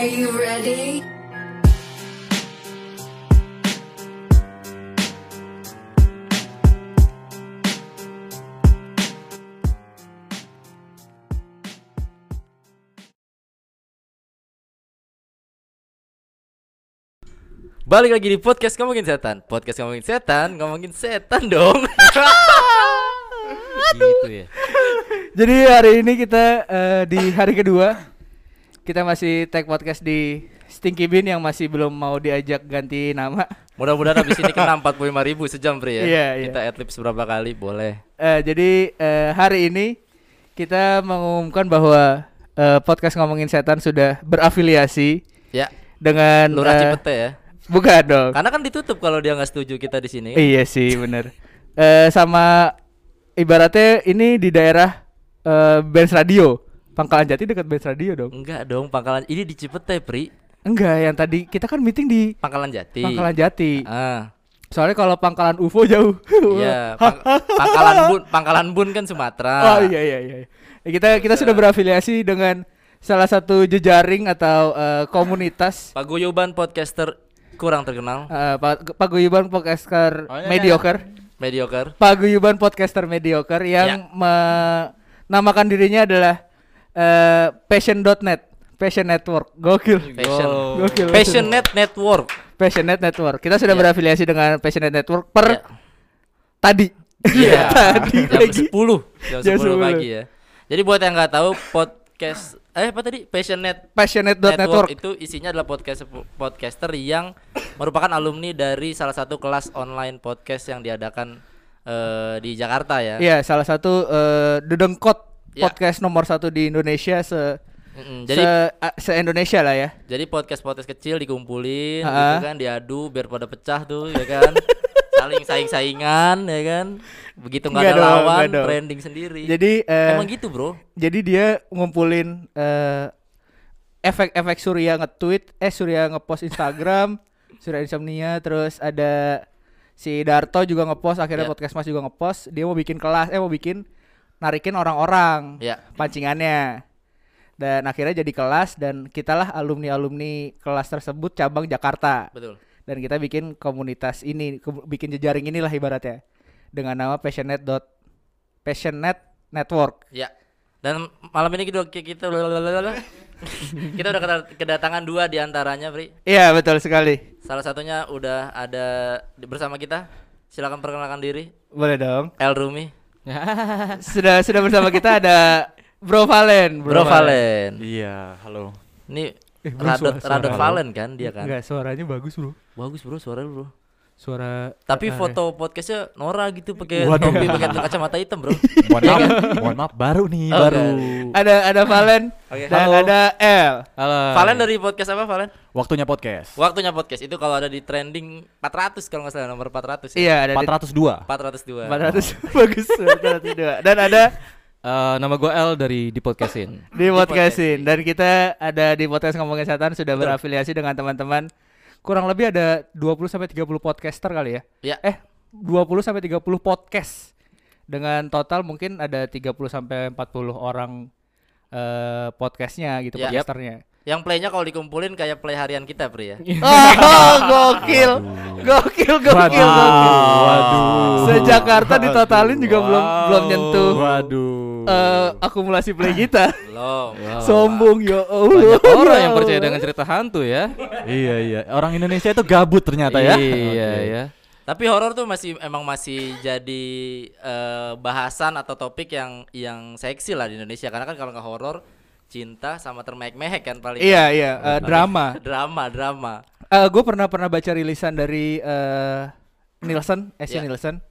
Are you ready? Balik lagi di podcast ngomongin setan. Podcast ngomongin setan, ngomongin setan dong. gitu ya. Jadi hari ini kita eh, di hari kedua kita masih tag podcast di Stinky Bean yang masih belum mau diajak ganti nama. Mudah-mudahan habis ini kena 45 ribu sejam Pri ya. Iya, iya. Kita adlibs berapa kali boleh. Eh, jadi eh, hari ini kita mengumumkan bahwa eh, podcast ngomongin setan sudah berafiliasi Ya, dengan Lurah eh, Cipete ya. Bukan dong. Karena kan ditutup kalau dia nggak setuju kita di sini. Iya sih bener eh sama ibaratnya ini di daerah eh Benz Radio Pangkalan Jati dekat Benz Radio dong Enggak dong, Pangkalan ini di Cipete, Pri. Enggak yang tadi kita kan meeting di Pangkalan Jati. Pangkalan Jati Ah, Soalnya kalau Pangkalan UFO jauh iya, Pang- Pangkalan Bun, Pangkalan Bun kan Oh Sumatera. iya iya iya Ya, Kita kita sudah berafiliasi dengan salah satu jejaring atau eh, komunitas Paguyuban podcaster kurang terkenal, eh, Pa- Paguyuban Podcaster Oh, iya, iya, Mediocre mediocre. Paguyuban Podcaster Mediocre yang Ya. menamakan dirinya adalah eh, Passion.net, Passion Network. Gokil. Passion. Gokil. Passionate Network. Passionnet Network. Kita sudah Ya. berafiliasi dengan Passionnet Network per Ya. tadi. Iya, tadi jam pagi. 10 Jam, Jam 10 10. pagi ya Jadi buat yang nggak tahu podcast Eh apa tadi? Passionate Passionnet.network. Network itu isinya adalah podcast podcaster yang merupakan alumni dari salah satu kelas online podcast yang diadakan eh, di Jakarta ya. Iya, salah satu eh, dedengkot Ya. podcast nomor satu di Indonesia se Mm-mm, se, Jadi se Indonesia lah ya. jadi podcast podcast kecil dikumpulin Ha-ha. gitu kan diadu biar pada pecah tuh ya kan. Saling saing-saingan ya kan. Begitu nggak ada dong, lawan dong. trending sendiri. Jadi eh, Emang gitu, Bro. jadi dia ngumpulin eh, efek-efek Surya nge-tweet, eh Surya nge-post Instagram, Surya Insomnia, terus ada si Darto juga nge-post, akhirnya Ya. podcast Mas juga nge-post, dia mau bikin kelas, eh mau bikin narikin orang-orang Ya. pancingannya. Dan akhirnya jadi kelas dan kitalah alumni-alumni kelas tersebut cabang Jakarta. Betul. Dan kita bikin komunitas ini, bikin jejaring inilah ibaratnya dengan nama passionate dot passionate network. Ya. Dan malam ini kita kita kita udah keda- kedatangan dua di antaranya, Pri. Iya betul sekali. Salah satunya udah ada bersama kita. Silakan perkenalkan diri. Boleh dong. El Rumi, sudah sudah bersama kita ada Bro Valen. Bro Valen. Iya, halo. Ini Eh, bro, Radot suara- Radot suara Valen kan dia kan. Enggak, suaranya bagus, Bro. Bagus, Bro, suara lu, Bro. Suara Tapi eh, foto podcastnya Nora gitu pakai topi pakai kacamata hitam, Bro. Mohon maaf, mohon maaf baru nih, Oh, baru. ada ada Valen Oke. dan Halo. ada L. Halo. Valen dari podcast apa, Valen? Waktunya podcast. Waktunya podcast itu kalau ada di trending 400 kalau nggak salah nomor 400 ya. Iya, ada di 402. 402. 400 bagus 402. Dan ada Eh, nama gue L dari di podcastin. di podcastin dan kita ada di podcast ngomongin setan sudah berafiliasi dengan teman-teman kurang lebih ada 20 sampai 30 podcaster kali ya. Ya. Eh, 20 sampai 30 podcast. Dengan total mungkin ada 30 sampai 40 orang eh podcastnya gitu Ya. podcasternya. Yang playnya kalau dikumpulin kayak play harian kita, Pri ya. Oh, gokil. Gokil, gokil, gokil. Waduh. Se-Jakarta ditotalin juga belum belum nyentuh Waduh. eh, akumulasi play kita. Belum. Sombong ya Allah. Banyak orang Ya yang percaya Allah. dengan cerita hantu ya. iya, iya. Orang Indonesia itu gabut ternyata ya. Iya Oke. ya. Tapi horor tuh masih emang masih jadi eh, bahasan atau topik yang yang seksi lah di Indonesia karena kan kalau nggak horor cinta sama termehek-mehek kan paling Iya, iya, eh, drama. drama drama gue pernah pernah baca rilisan dari eh Nielsen, Asia Ya. Nielsen.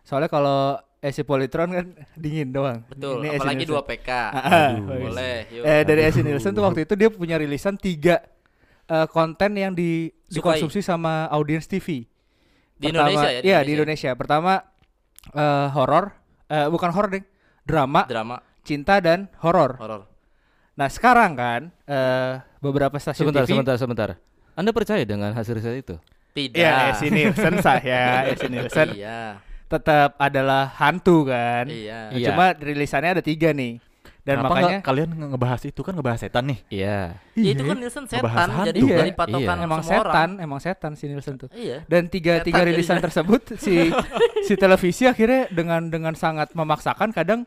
Soalnya kalau Asia Polytron kan dingin doang. betul Ini apalagi Nielsen. 2 PK Ah, boleh yuk Eh dari Asia Nielsen tuh waktu itu dia punya rilisan tiga eh, konten yang di Sukai. dikonsumsi sama audiens TV. Di Pertama- Indonesia ya, di Iya di Indonesia. Pertama eh horor, eh bukan horor deh, drama, drama cinta dan horor. horor Nah sekarang kan eh beberapa stasiun Sebentar, TV. sebentar, sebentar. Anda percaya dengan hasil riset itu? tidak Iya, Asia Nielsen sah ya, Asia Nielsen iya tetap adalah hantu kan. iya Iya. Cuma rilisannya ada tiga nih. Dan Kenapa makanya nggak kalian nge- ngebahas itu kan ngebahas setan nih. Iya. Ya, itu Iya, kan Nielsen Ngebahas setan hantu. jadi Iya, dari patokan iya. emang semua orang. setan, emang setan si Nielsen tuh. Iya. Dan tiga Setan tiga rilisan jadinya. tersebut si si televisi akhirnya dengan dengan sangat memaksakan kadang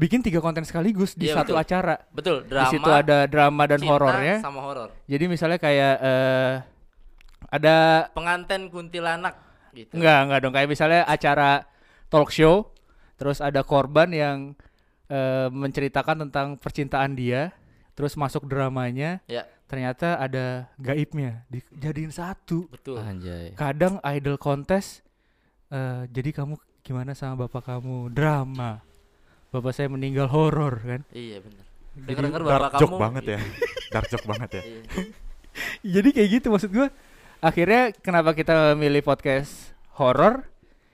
bikin tiga konten sekaligus di Iya, satu betul. acara. Betul, Di drama. situ ada drama dan horornya. sama horor. Jadi misalnya kayak eh ada Pengantin kuntilanak gitu. enggak enggak dong kayak misalnya acara talk show terus ada korban yang eh, menceritakan tentang percintaan dia terus masuk dramanya Ya, ternyata ada gaibnya dijadiin satu betul. Anjay. kadang idol kontes eh jadi kamu gimana sama bapak kamu drama bapak saya meninggal horor kan Iya, benar. Jadi Dengar-dengar Dark bapak joke kamu banget ya. Dark joke banget ya. Iya. jadi kayak gitu maksud gua akhirnya kenapa kita milih podcast horor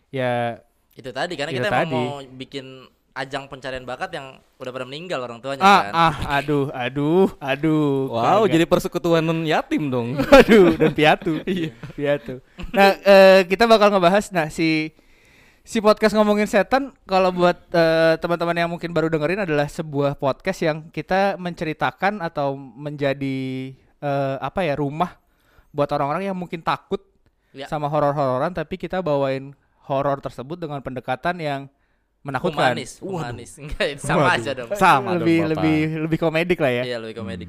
ya Itu tadi karena Itu kita emang tadi. mau bikin ajang pencarian bakat yang udah pada meninggal orang tuanya ah kan. ah aduh aduh aduh Wow, Kagak. jadi persekutuan yatim dong. Aduh, dan piatu. Iya, piatu. Nah, eh, kita bakal ngebahas nah si si podcast ngomongin setan kalau buat eh, teman-teman yang mungkin baru dengerin adalah sebuah podcast yang kita menceritakan atau menjadi eh, apa ya, rumah buat orang-orang yang mungkin takut Ya. sama horor-hororan tapi kita bawain horor tersebut dengan pendekatan yang menakutkan. Humanis, humanis. Enggak, sama Waduh. aja dong. Sama lebih dong, Bapak. lebih lebih komedik lah ya. Iya, lebih komedik.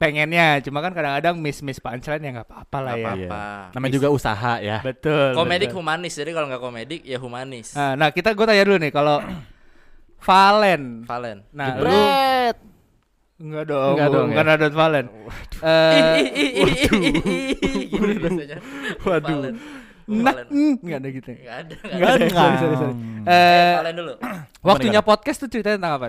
Pengennya, cuma kan kadang-kadang miss-miss punchline ya nggak apa-apa lah Nggak ya. apa-apa. Iya. Namanya juga usaha ya. Betul. Komedik betul. humanis. Jadi kalau nggak komedik ya humanis. Nah, nah kita gue tanya dulu nih kalau Valen. Valen. Nah, lu Jebret. enggak dong, Enggak dong, bukan ya? ada Valen. Eh, gini biasanya. Waduh. Valen. nah, Valen. mm, enggak ada gitu. Nggak ada. nggak Enggak ada. ada. Sorry, sorry, sorry. Eh, Eh, Valen dulu. waktunya podcast tuh ceritanya tentang apa?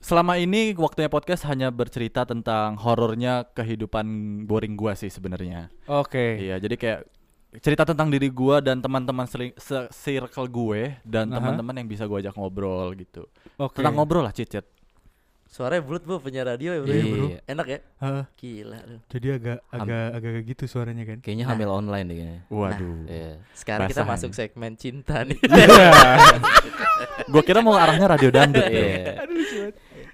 Selama ini waktunya podcast hanya bercerita tentang horornya kehidupan boring gua sih sebenarnya. Oke. Iya, jadi kayak cerita tentang diri gua dan teman-teman circle gue dan Aha. teman-teman yang bisa gua ajak ngobrol gitu. Oke. Tentang ngobrol lah, cicit. Suaranya bulat bu punya radio ya bro. Iya, ya, bro. bro. Enak ya? Heeh, Gila lu. jadi agak agak agak agak gitu suaranya kan. Kayaknya hamil online deh kayaknya. Waduh. Iya. Sekarang kita Basahan. masuk segmen cinta nih. gua kira mau arahnya radio dangdut. Iya.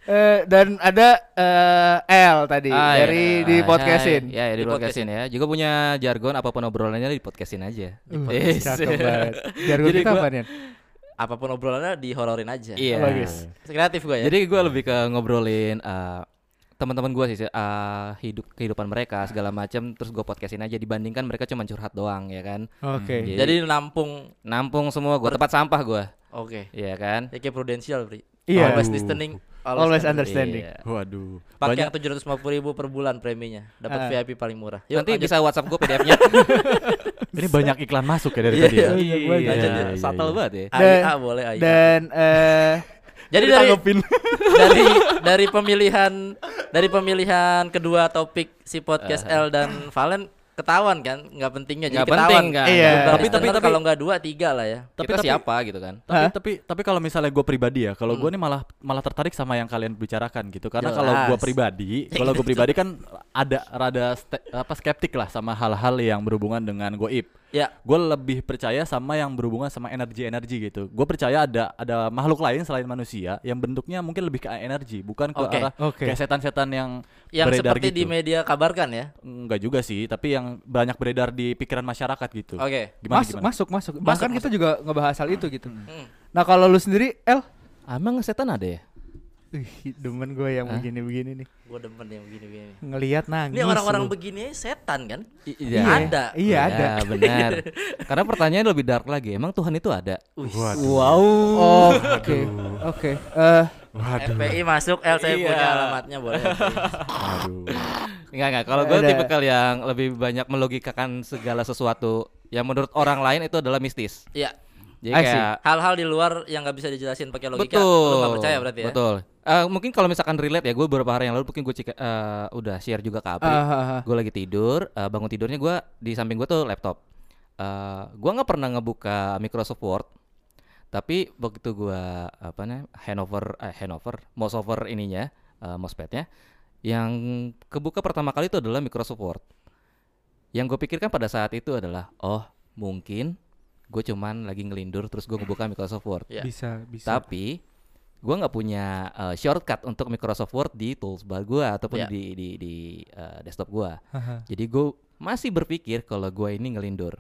Eh, dan ada eh, L tadi Ah, iya. dari di Ah, podcastin. Ya, ya, di Di podcastin ya. Juga punya jargon apa pun obrolannya di podcastin aja. Uh, cakep banget. Jargon Jadi kita gua- apa nih? Apa pun obrolannya dihororin aja. Iya. Bagus. Kreatif gue ya. Jadi gue lebih ke ngobrolin eh, teman-teman gue sih eh, hidup kehidupan mereka segala macam terus gue podcastin aja dibandingkan mereka cuma curhat doang ya kan Oke. Jadi- Jadi nampung. nampung semua gue tempat sampah gue Oke. Iya kan Ya kayak prudensial, Bri. Iya. Always Aduh. listening. Always understanding. Iya. Waduh. Pakai Banyak yang tujuh ratus lima puluh ribu per bulan preminya. Dapat Ah. VIP paling murah. Yuk, Nanti lanjut. bisa WhatsApp gue PDF-nya. ini banyak iklan masuk ya dari Iya, tadi ya. iya, iya, iya, iya, iya, iya. banget ya. Dan- AIA boleh AIA. Dan eh Jadi dari dari dari pemilihan dari pemilihan kedua topik si podcast L dan Valen ketahuan kan nggak pentingnya jadi ketahuan penting kan. Iya. Tapi Tapi- tapi tapi- tapi- kalau nggak dua tiga lah ya. Tapi Kita- kita siapa gitu kan? tapi Hah? tapi tapi kalau misalnya gue pribadi ya kalau Hmm. gue nih malah malah tertarik sama yang kalian bicarakan gitu karena kalau gue pribadi kalau gue pribadi kan ada rada ste- apa skeptik lah sama hal-hal yang berhubungan dengan goib Ya gue lebih percaya sama yang berhubungan sama energi-energi gitu gue percaya ada ada makhluk lain selain manusia yang bentuknya mungkin lebih ke energi bukan ke Oke, arah oke. kayak setan-setan yang yang beredar seperti gitu di media kabarkan ya. enggak juga sih tapi yang banyak beredar di pikiran masyarakat gitu Oke. gimana masuk, gimana masuk, masuk. Bahkan kita juga ngebahas hal itu gitu. Hmm. Nah kalau lu sendiri, El, Emang setan ada ya? Ih, demen gue yang begini-begini nih. Gue demen yang begini-begini. Ngelihat nangis. Ini orang-orang begini setan kan? Iya. Ada. Iya, ada. benar. Karena pertanyaannya lebih dark lagi. Emang Tuhan itu ada? Wih. Wow. Oh, oke. Oke. Eh, waduh FPI masuk L saya Iya. punya alamatnya boleh. waduh Enggak enggak. Kalau gue tipikal yang lebih banyak melogikakan segala sesuatu yang menurut orang lain itu adalah mistis. Iya. Jadi I kayak Hal-hal di luar yang nggak bisa dijelasin pakai logika, betul. lu nggak percaya berarti ya? Betul. Eh, mungkin kalau misalkan relate ya, gue beberapa hari yang lalu mungkin gue cek, eh, udah share juga ke Apri. ah, ah, ah. gue lagi tidur, eh, bangun tidurnya gue di samping gue tuh laptop. Eh, gue nggak pernah ngebuka Microsoft Word, tapi begitu gue apa namanya handover, eh, handover, mouse over ininya, eh, mousepadnya, yang kebuka pertama kali itu adalah Microsoft Word. Yang gue pikirkan pada saat itu adalah, oh mungkin gue cuman lagi ngelindur terus gue ngebuka Microsoft Word. Iya. Bisa, bisa. Tapi gua nggak punya eh, shortcut untuk Microsoft Word di toolbar gua ataupun Ya. di di di eh, desktop gua. Jadi gua masih berpikir kalau gua ini ngelindur,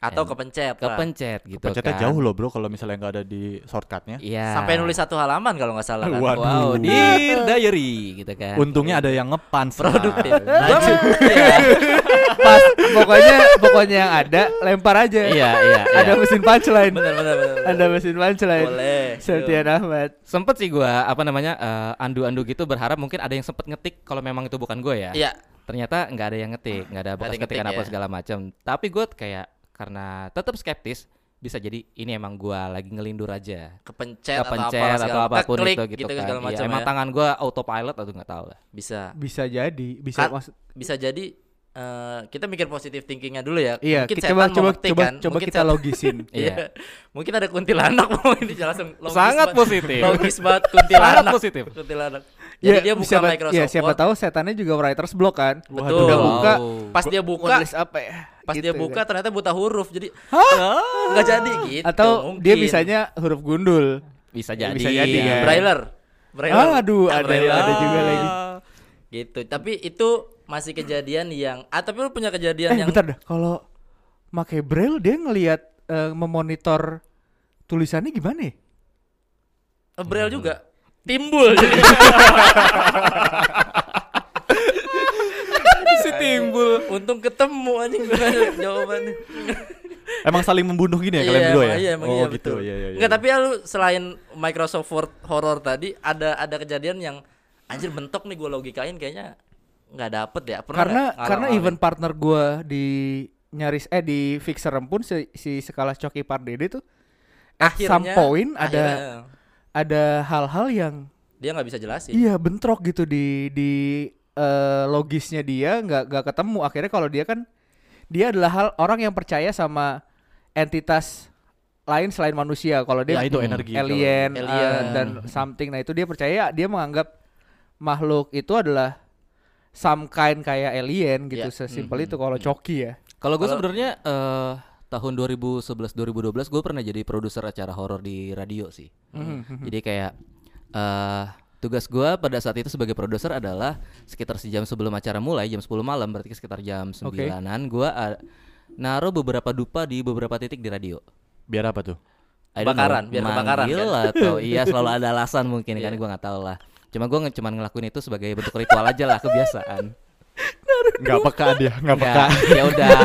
Atau And- kepencet lah. kepencet gitu Pencetnya kan. jauh loh bro kalau misalnya nggak ada di shortcutnya. Iya. Sampai nulis satu halaman kalau nggak salah kan. Waduh. Wow, dear diary gitu kan. Untungnya ada yang ngepan Produktif. Iya, Pas pokoknya pokoknya yang ada lempar aja. iya, iya, Ada iya. mesin punchline. Bener. Ada mesin punchline. Boleh. Septian Ahmad. Sempet sih gua apa namanya eh, andu-andu gitu berharap mungkin ada yang sempet ngetik kalau memang itu bukan gue ya. Iya. Ternyata nggak ada yang ngetik, nggak ada bekas ada yang ketikan ngetik apa ya. segala macam. Tapi gue kayak karena tetap skeptis bisa jadi ini emang gua lagi ngelindur aja. Kepencet, Kepencet atau, apa, atau apa pun itu gitu, kan. segala Iya, macam emang ya. tangan gua autopilot atau nggak tahu lah. Bisa. Bisa jadi, bisa Kan- Bisa jadi eh, kita mikir positif thinkingnya dulu ya. Iya, Mungkin kita coba coba coba kan. coba Mungkin kita logisin. Iya. Iya. Mungkin ada kuntilanak mau ini jelasin logis Sangat positif. Logis banget kuntilanak. Sangat positif. Kuntilanak. Jadi dia buka siapa, Microsoft ya, siapa Word. tahu setannya juga writer's block kan. Betul. Udah buka, Pas dia buka, nulis apa ya? pas gitu dia buka kan. ternyata buta huruf. Jadi nggak jadi gitu. Atau mungkin. dia bisanya huruf gundul. Bisa Ya, jadi. bisa jadi kan. Brailler. Brailler. Ah, aduh, Ah, ada Brailler. ada juga lagi. Gitu. Tapi itu masih kejadian yang ah tapi lu punya kejadian Eh, yang bentar dah. Kalau pakai braille dia ngelihat eh, memonitor tulisannya gimana ya? eh, braille juga timbul jadi Si timbul. untung ketemu anjing jawabannya. Emang saling membunuh gini ya kalian Iya, berdua ya? iya, emang oh iya, gitu. betul. Iya, iya, iya. Enggak, tapi ya lu selain Microsoft Word horror tadi ada ada kejadian yang anjir bentok nih gua logikain kayaknya nggak dapet ya. Pernah karena nggak karena ngalamin? event partner gua di nyaris eh di fixer pun si, si skala Coki Pardede tuh at some Akhirnya- point ada akhirnya ada hal-hal yang dia nggak bisa jelasin. iya bentrok gitu di di eh, logisnya dia nggak nggak ketemu akhirnya kalau dia kan dia adalah hal orang yang percaya sama entitas lain selain manusia kalau dia Ya, itu hmm, energi alien, Alien. dan something nah itu dia percaya dia menganggap makhluk itu adalah some kind kayak alien gitu Ya. sesimpel itu kalau coki ya Kalau gue sebenarnya eh, tahun 2011 2012 gue pernah jadi produser acara horor di radio sih. Mhm. Jadi kayak eh tugas gue pada saat itu sebagai produser adalah sekitar sejam sebelum acara mulai jam 10 malam berarti sekitar jam Oke. 9-an gue naruh beberapa dupa di beberapa titik di radio. Biar apa tuh? I know, biar kebakaran, manggil kan? atau iya selalu ada alasan mungkin kan Iya. gue nggak tahu lah. Cuma gue nge- cuman ngelakuin itu sebagai bentuk ritual aja lah kebiasaan. Enggak peka dia, enggak peka. Nggak, ya udah.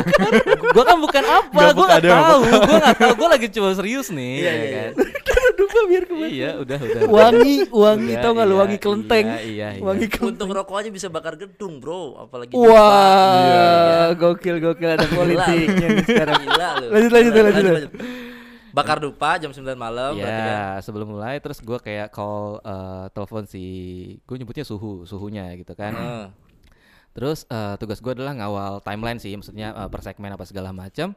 gua kan bukan apa, Nggak gua peka, nggak nggak tahu, gua nggak tahu, gua lagi coba serius nih, Iya, ya iya, kan. dupa biar kebakar Iya, udah, udah. wangi wangi Udah, tau nggak lu iya, wangi kelenteng Iya, iya, iya. wangi Untung kelenteng rokok aja bisa bakar gedung, Bro. Apalagi wah Iya. gokil gokil ada politiknya nih sekarang Gila lu. Lanjut, lanjut, lanjut, lanjut. Bakar dupa jam 9 malam berarti kan. Ya, sebelum mulai terus gua kayak call eh, telepon si gue nyebutnya suhu, suhunya gitu kan. Heeh. Terus eh, tugas gua adalah ngawal timeline sih, maksudnya eh, per segmen apa segala macam.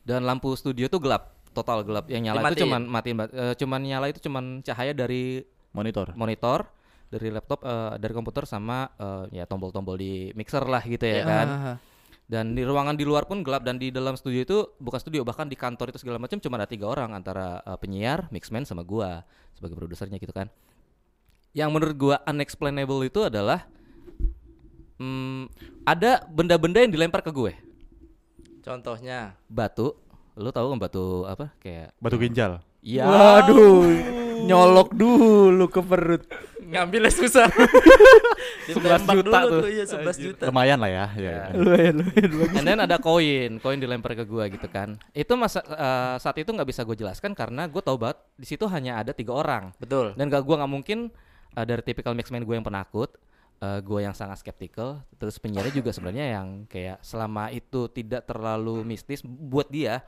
Dan lampu studio tuh gelap, total gelap. Yang nyala itu Dimatiin. cuman matiin, eh, cuman nyala itu cuman cahaya dari Monitor. monitor dari laptop eh, dari komputer sama eh, ya tombol-tombol di mixer lah gitu ya Iya. kan Ah, dan di ruangan di luar pun gelap dan di dalam studio itu bukan studio bahkan di kantor itu segala macam cuma ada tiga orang antara eh, penyiar mixman sama gua sebagai produsernya gitu kan. Yang menurut gua unexplainable itu adalah hmm, ada benda-benda yang dilempar ke gue. Contohnya? Batu. Lu tahu kan batu apa? Kayak Batu ginjal. ya. Waduh nyolok dulu ke perut ngambilnya susah. 11 juta tuh. iya 11 juta. Lumayan lah ya. ya. lumayan lumayan. And then ada koin, koin dilempar ke gua gitu kan. Itu masa eh, saat itu nggak bisa gue jelaskan karena gue tahu banget di situ hanya ada tiga orang Betul. dan gak gua nggak mungkin eh, dari tipikal mixman gue yang penakut, eh gue yang sangat skeptical, terus penyiarnya juga sebenarnya yang kayak selama itu tidak terlalu mistis buat dia.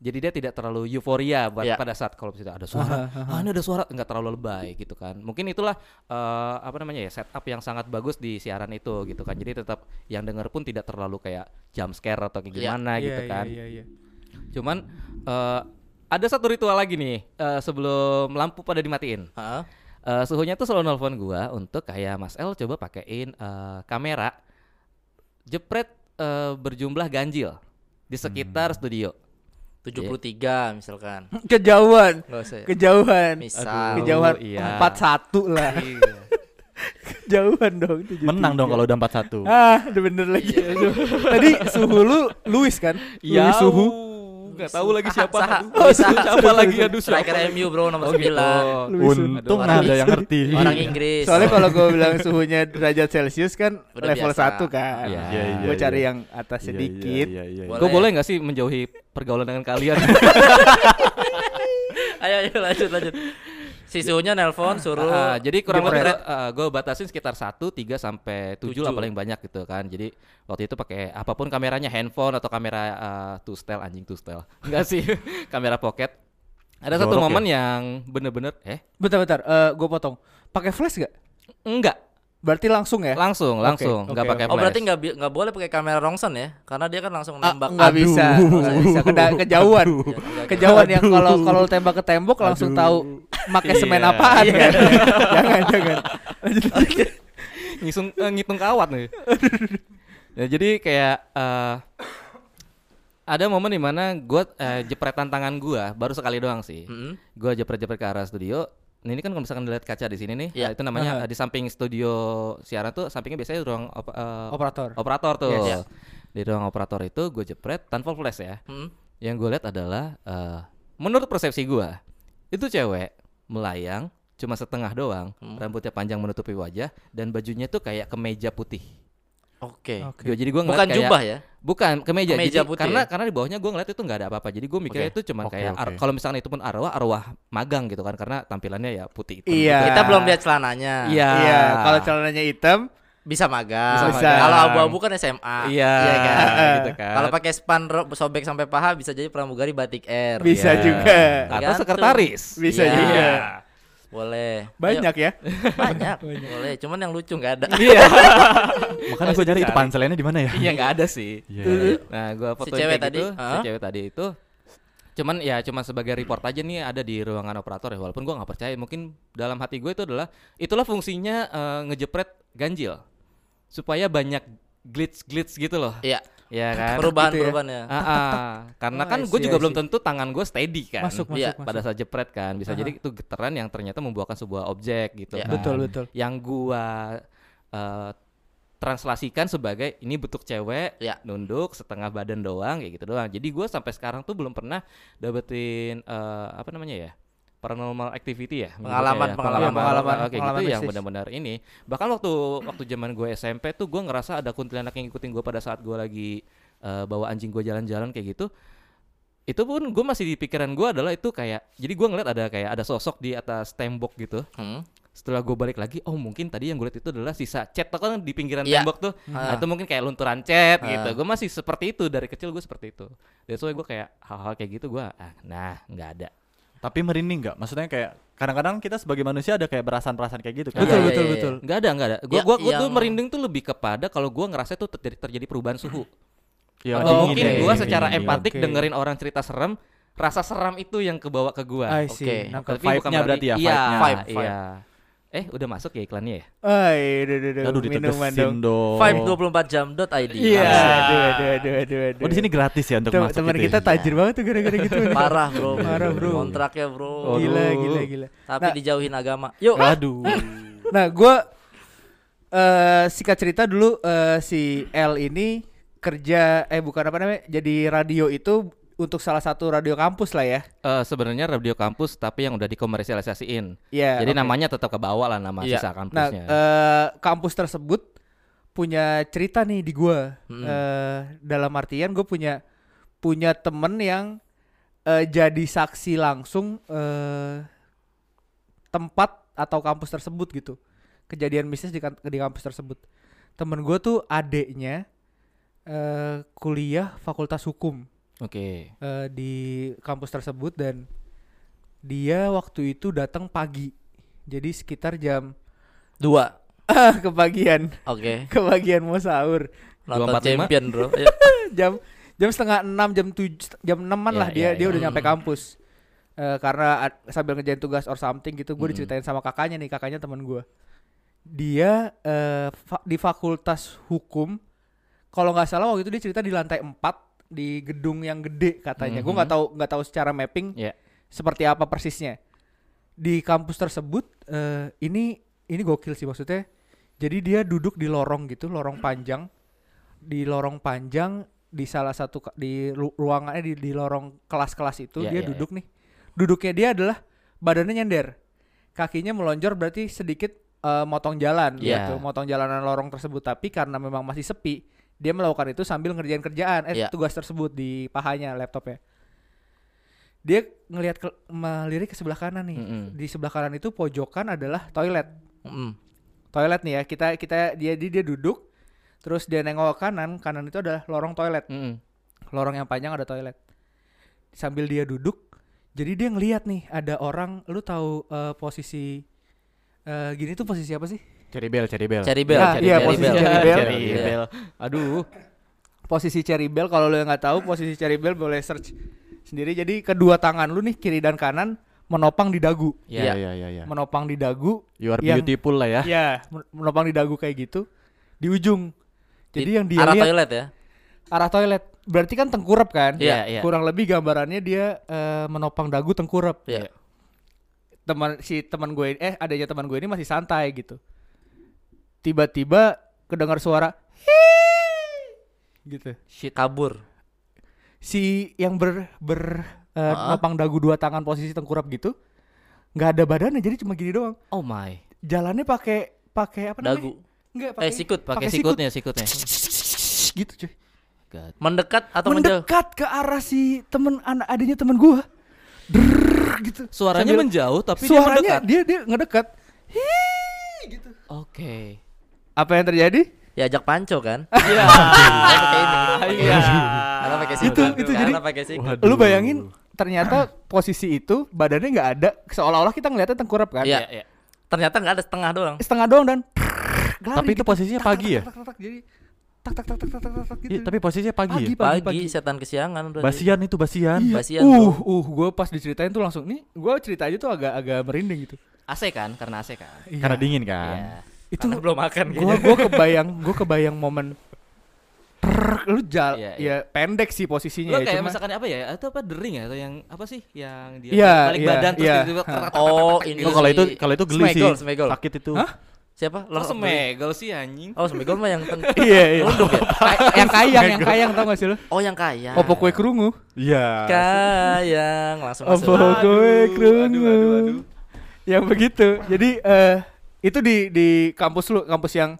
Jadi dia tidak terlalu euforia buat Ya. pada saat kalau misalnya ada suara, ah ini ada suara nggak terlalu lebay gitu kan. Mungkin itulah eh, apa namanya ya setup yang sangat bagus di siaran itu gitu kan. Jadi tetap yang denger pun tidak terlalu kayak jump scare atau kayak Iya. gimana gitu Iya, kan. iya, iya, iya. Cuman eh, ada satu ritual lagi nih eh, sebelum lampu pada dimatiin. Heeh. Eh, suhunya tuh selalu nelfon gua untuk kayak Mas El coba pakein eh, kamera jepret eh, berjumlah ganjil di sekitar studio. 73 misalkan. Kejauhan. Usah ya. Kejauhan. Misal. Kejauhan iya. empat satu lah. Iya. Kejauhan dong. 73. Menang dong kalau udah 4-1. Ah, udah bener lagi. Aduh. Tadi suhu lu Luis kan? Iya. Luis suhu. Enggak tahu lagi siapa. Saha. Aduh. Siapa lagi aduh siapa Striker? MU bro nomor Oh, gitu. 9. Luis Suhu. Untung Aduh, ada yang ngerti. Orang Inggris. Soalnya kalau gue bilang suhunya derajat Celcius kan Udah level biasa. 1 kan. Iya, iya, gue iya. cari yang atas Iya, sedikit. Iya, iya, iya. Boleh. Gue boleh nggak sih menjauhi pergaulan dengan kalian? ayo ayo lanjut lanjut. Si suhunya nelpon suruh Ah, jadi kurang lebih gue batasin sekitar 1, 3 sampai 7 lah Tujuh. paling banyak gitu kan. Jadi waktu itu pakai apa pun kameranya handphone atau kamera uh, two style anjing two style. Enggak sih, kamera pocket. Ada satu Jorok momen yang bener-bener eh Bentar-bentar, gue potong. Pakai flash gak? enggak, Berarti langsung ya? langsung langsung oke, enggak oke. pakai Oh flash. berarti nggak nggak boleh pakai kamera Rongson ya? Karena dia kan langsung Ah, nembak. nggak bisa, nggak bisa. Keda- kejauhan. Nggak- Kejauhan yang kalau kalau tembak ke tembok langsung tahu pakai semen Iya. apaan kan? jangan jangan. ngisung eh, ngitung kawat nih. ya, jadi kayak eh, ada momen di mana gue eh, jepretan tangan gue baru sekali doang sih. Mm-mm. Gue jepret-jepret ke arah studio. Nah, Ini kan kalau misalkan dilihat kaca di sini nih, Iya. eh, itu namanya Aha. eh, di samping studio siaran tuh sampingnya biasanya ruang op- eh, Operator. operator tuh. Yes. Iya. Di ruang operator itu gue jepret tanpa flash ya. Mm-mm. Yang gue lihat adalah eh, menurut persepsi gue itu cewek melayang cuma setengah doang, Hmm. rambutnya panjang menutupi wajah dan bajunya tuh kayak kemeja putih. Oke. Gua- jadi gue Bukan jubah ya? Bukan kemeja. Kemeja Jadi putih karena ya? karena di bawahnya gue ngeliat itu nggak ada apa-apa. Jadi gue mikirnya Oke. itu cuman Oke, kayak ar- oke. kalau misalkan itu pun arwah arwah magang gitu kan karena tampilannya ya putih hitam. Iya. gitu. Kita belum lihat celananya. Iya. Iya, kalau celananya hitam, Bisa magang. Bisa magang. Kalau abu-abu kan SMA. Iya, Iya kan? gitu kan. Kalau pakai span sobek sampai paha bisa jadi pramugari batik air. bisa Iya. juga. atau sekretaris. Bisa Iya. juga. Boleh. Banyak ya. Ayo, banyak. Boleh. Cuman yang lucu nggak ada. Iya. Makanya gue nyari itu panselannya di mana ya? Iya nggak ada sih. Iya. Nah, gua fotoin cewek kayak tadi, gitu, si cewek tadi itu cuman ya cuman sebagai report aja nih ada di ruangan operator ya walaupun gua nggak percaya mungkin dalam hati gue itu adalah itulah fungsinya eh, ngejepret ganjil supaya banyak glitch glitch gitu loh Iya. Ya kan Perubahan Gitu ya. perubahan ya. Ah, ah. karena Oh, kan gue juga belum tentu tangan gue steady kan Masuk, masuk, Iya, masuk. pada saat jepret kan bisa Aha. jadi itu getaran yang ternyata membuahkan sebuah objek gitu Iya. kan. Betul, betul. yang gua eh, translasikan sebagai ini bentuk cewek Ya. nunduk setengah badan doang kayak gitu doang jadi gua sampai sekarang tuh belum pernah dapetin eh, apa namanya ya paranormal activity ya Pengalaman, ya. pengalaman, pengalaman, oke pengalaman gitu yang benar-benar ini. Bahkan waktu waktu zaman gue SMP tuh gua ngerasa ada kuntilanak yang ngikutin gue pada saat gua lagi eh, bawa anjing gue jalan-jalan kayak gitu. Itu pun gue masih di pikiran gue adalah itu kayak jadi gua ngeliat ada kayak ada sosok di atas tembok gitu. Hmm. setelah gue balik lagi oh mungkin tadi yang gue lihat itu adalah sisa cat tuh kan di pinggiran Iya. tembok tuh. Nah, itu mungkin kayak lunturan cat gitu. Ah. gue masih seperti itu dari kecil gue seperti itu. Dan soalnya gue kayak hal-hal kayak gitu gue ah nah nggak ada Tapi merinding nggak? Maksudnya kayak kadang-kadang kita sebagai manusia ada kayak perasaan-perasaan kayak gitu kan? Betul, Iya, betul, iya, betul. nggak ada nggak ada gue Ya, gua, gua tuh yang- merinding tuh lebih kepada kalau gue ngerasa itu terjadi, terjadi perubahan suhu Ya, atau dingin mungkin ya, gue dingin, secara dingin. empatik Oke. dengerin orang cerita serem rasa seram itu yang kebawa ke see. Oke. Nangkep. tapi bukan Vibe-nya berarti ya, iya vibe-nya. Vibe, vibe. iya eh udah masuk ya iklannya ya Ay, aduh, aduh, aduh, Aduh minuman ditegesin dong. dong. Vibe 24jam.id. Iya, Asik. aduh, aduh, aduh, aduh, aduh. Oh di sini gratis ya untuk Tem- masuk teman gitu kita ya? tajir banget tuh gara-gara gitu. Parah, Bro. Parah, bro. Kontraknya, Bro. Gila, Aduh. gila, gila. Tapi Nah. dijauhin agama. Yuk. Waduh. Nah, gue eh singkat cerita dulu eh, si L ini kerja eh bukan apa namanya jadi radio itu untuk salah satu radio kampus lah ya. Eh, sebenarnya radio kampus tapi yang udah dikomersialisasiin. Iya. Jadi oke. namanya tetap ke bawah lah nama Iya. sisa Nah, kampusnya. eh, kampus tersebut punya cerita nih di gua. Hmm. Eh, dalam artian gue punya punya temen yang eh, jadi saksi langsung eh, tempat atau kampus tersebut gitu. Kejadian mistis di, kan- di kampus tersebut. Temen gue tuh adeknya eh, kuliah fakultas hukum Oke. eh, di kampus tersebut dan dia waktu itu datang pagi. Jadi sekitar jam Dua. kebagian Oke. kebagian mau sahur Nonton 245. champion, Bro. Ayo. jam jam setengah enam jam tujuh jam enaman Iya, lah dia iya, dia udah nyampe Hmm. kampus Eh, karena ad- sambil ngerjain tugas or something gitu gue Hmm. diceritain sama kakaknya nih kakaknya teman gue dia eh, fa- di fakultas hukum kalau nggak salah waktu itu dia cerita di lantai 4 di gedung yang gede katanya. Gue nggak tahu nggak tahu secara mapping Ya. seperti apa persisnya. Di kampus tersebut eh, ini ini gokil sih maksudnya. Jadi dia duduk di lorong gitu, lorong panjang. Di lorong panjang di salah satu di ru- ruangannya di, di lorong kelas-kelas itu Ya, dia ya, duduk nih. Duduknya dia adalah badannya nyender. Kakinya melonjor berarti sedikit eh, motong jalan Ya. gitu, motong jalanan lorong tersebut tapi karena memang masih sepi, dia melakukan itu sambil ngerjain kerjaan eh Ya. tugas tersebut di pahanya laptopnya dia ngelihat ke, melirik ke sebelah kanan nih Mm-mm. di sebelah kanan itu pojokan adalah toilet Mm. toilet nih ya kita kita dia dia, dia duduk terus dia nengok ke kanan kanan itu adalah lorong toilet Mm-mm. lorong yang panjang ada toilet sambil dia duduk jadi dia ngelihat nih ada orang lu tahu eh, posisi eh, gini tuh posisi apa sih Cherry bell, cherry bell. Cherry bell, cherry iya, bell. posisi Cherry cherry bell. bell. Cherry Iya. bell. Aduh. posisi cherry bell kalau lu yang nggak tahu posisi cherry bell boleh search sendiri jadi kedua tangan lu nih kiri dan kanan menopang di dagu Ya. Iya, iya, iya, iya. menopang di dagu You are yang- beautiful lah ya. ya men- menopang di dagu kayak gitu di ujung jadi Di yang dia arah lihat toilet ya. arah toilet berarti kan tengkurap kan Iya, iya. kurang lebih gambarannya dia eh, menopang dagu tengkurap Iya. teman si teman gue eh adanya teman gue ini masih santai gitu tiba-tiba kedengar suara gitu Shit. Kabur. si yang ber ber eh, nopang dagu dua tangan posisi tengkurap gitu nggak ada badannya jadi cuma gini doang Oh my. jalannya pakai pakai apa namanya Dagu. Enggak, Eh sikut. Pakai Pakai sikut. sikutnya, sikutnya. gitu cuy God. Mendekat atau menjauh? mendekat ke arah si temen anak adanya temen gua Drrrr, gitu Suaranya Sambil- menjauh tapi dia suaranya mendekat. dia dia ngedekat Hii, gitu Oke. Apa yang terjadi Ya ajak panco kan? Iya. Iya. Karena pakai Itu- sikut. itu jadi- pakai lu bayangin ternyata posisi itu badannya nggak ada seolah-olah kita ngeliatnya tengkurap kan Iya. Iya. Ternyata nggak ada setengah doang. setengah doang dan lari Tapi itu gitu. posisinya pagi ya? tak, tak, tak, jadi tak tak tak tak tak tak tak, tak gitu Iya, tapi posisinya pagi, Pagi, ya. pagi, Pagi, setan kesiangan udah. Basian itu basian. Iya. Basian, uh uh gue pas diceritain tuh langsung nih gue cerita aja tuh agak agak merinding gitu AC kan? Karena AC kan. Karena dingin kan. Iya. Itu Karena belum makan gue kayaknya. gue kebayang gue kebayang momen Prrrr, lu jal Iya, ya pendek sih posisinya Lo ya, kayak misalkan apa ya? Atau apa dering ya? Atau yang apa sih? Yang dia Iya, balik iya, badan terus iya. Hah. tek, tek, tek, Oh, ini gitu. Oh, kalau itu kalau itu geli sih. Sakit itu. Hah? Siapa? Lo semegel sih anjing. Oh, semegol mah yang ten- iya iya Kay- yang kayang yang kayang tau gak sih lu Oh, yang kaya. opo kue kerungu Iya. Kayang langsung masuk. opo kue kerungu aduh, aduh, aduh. yang begitu jadi eh itu di di kampus lu kampus yang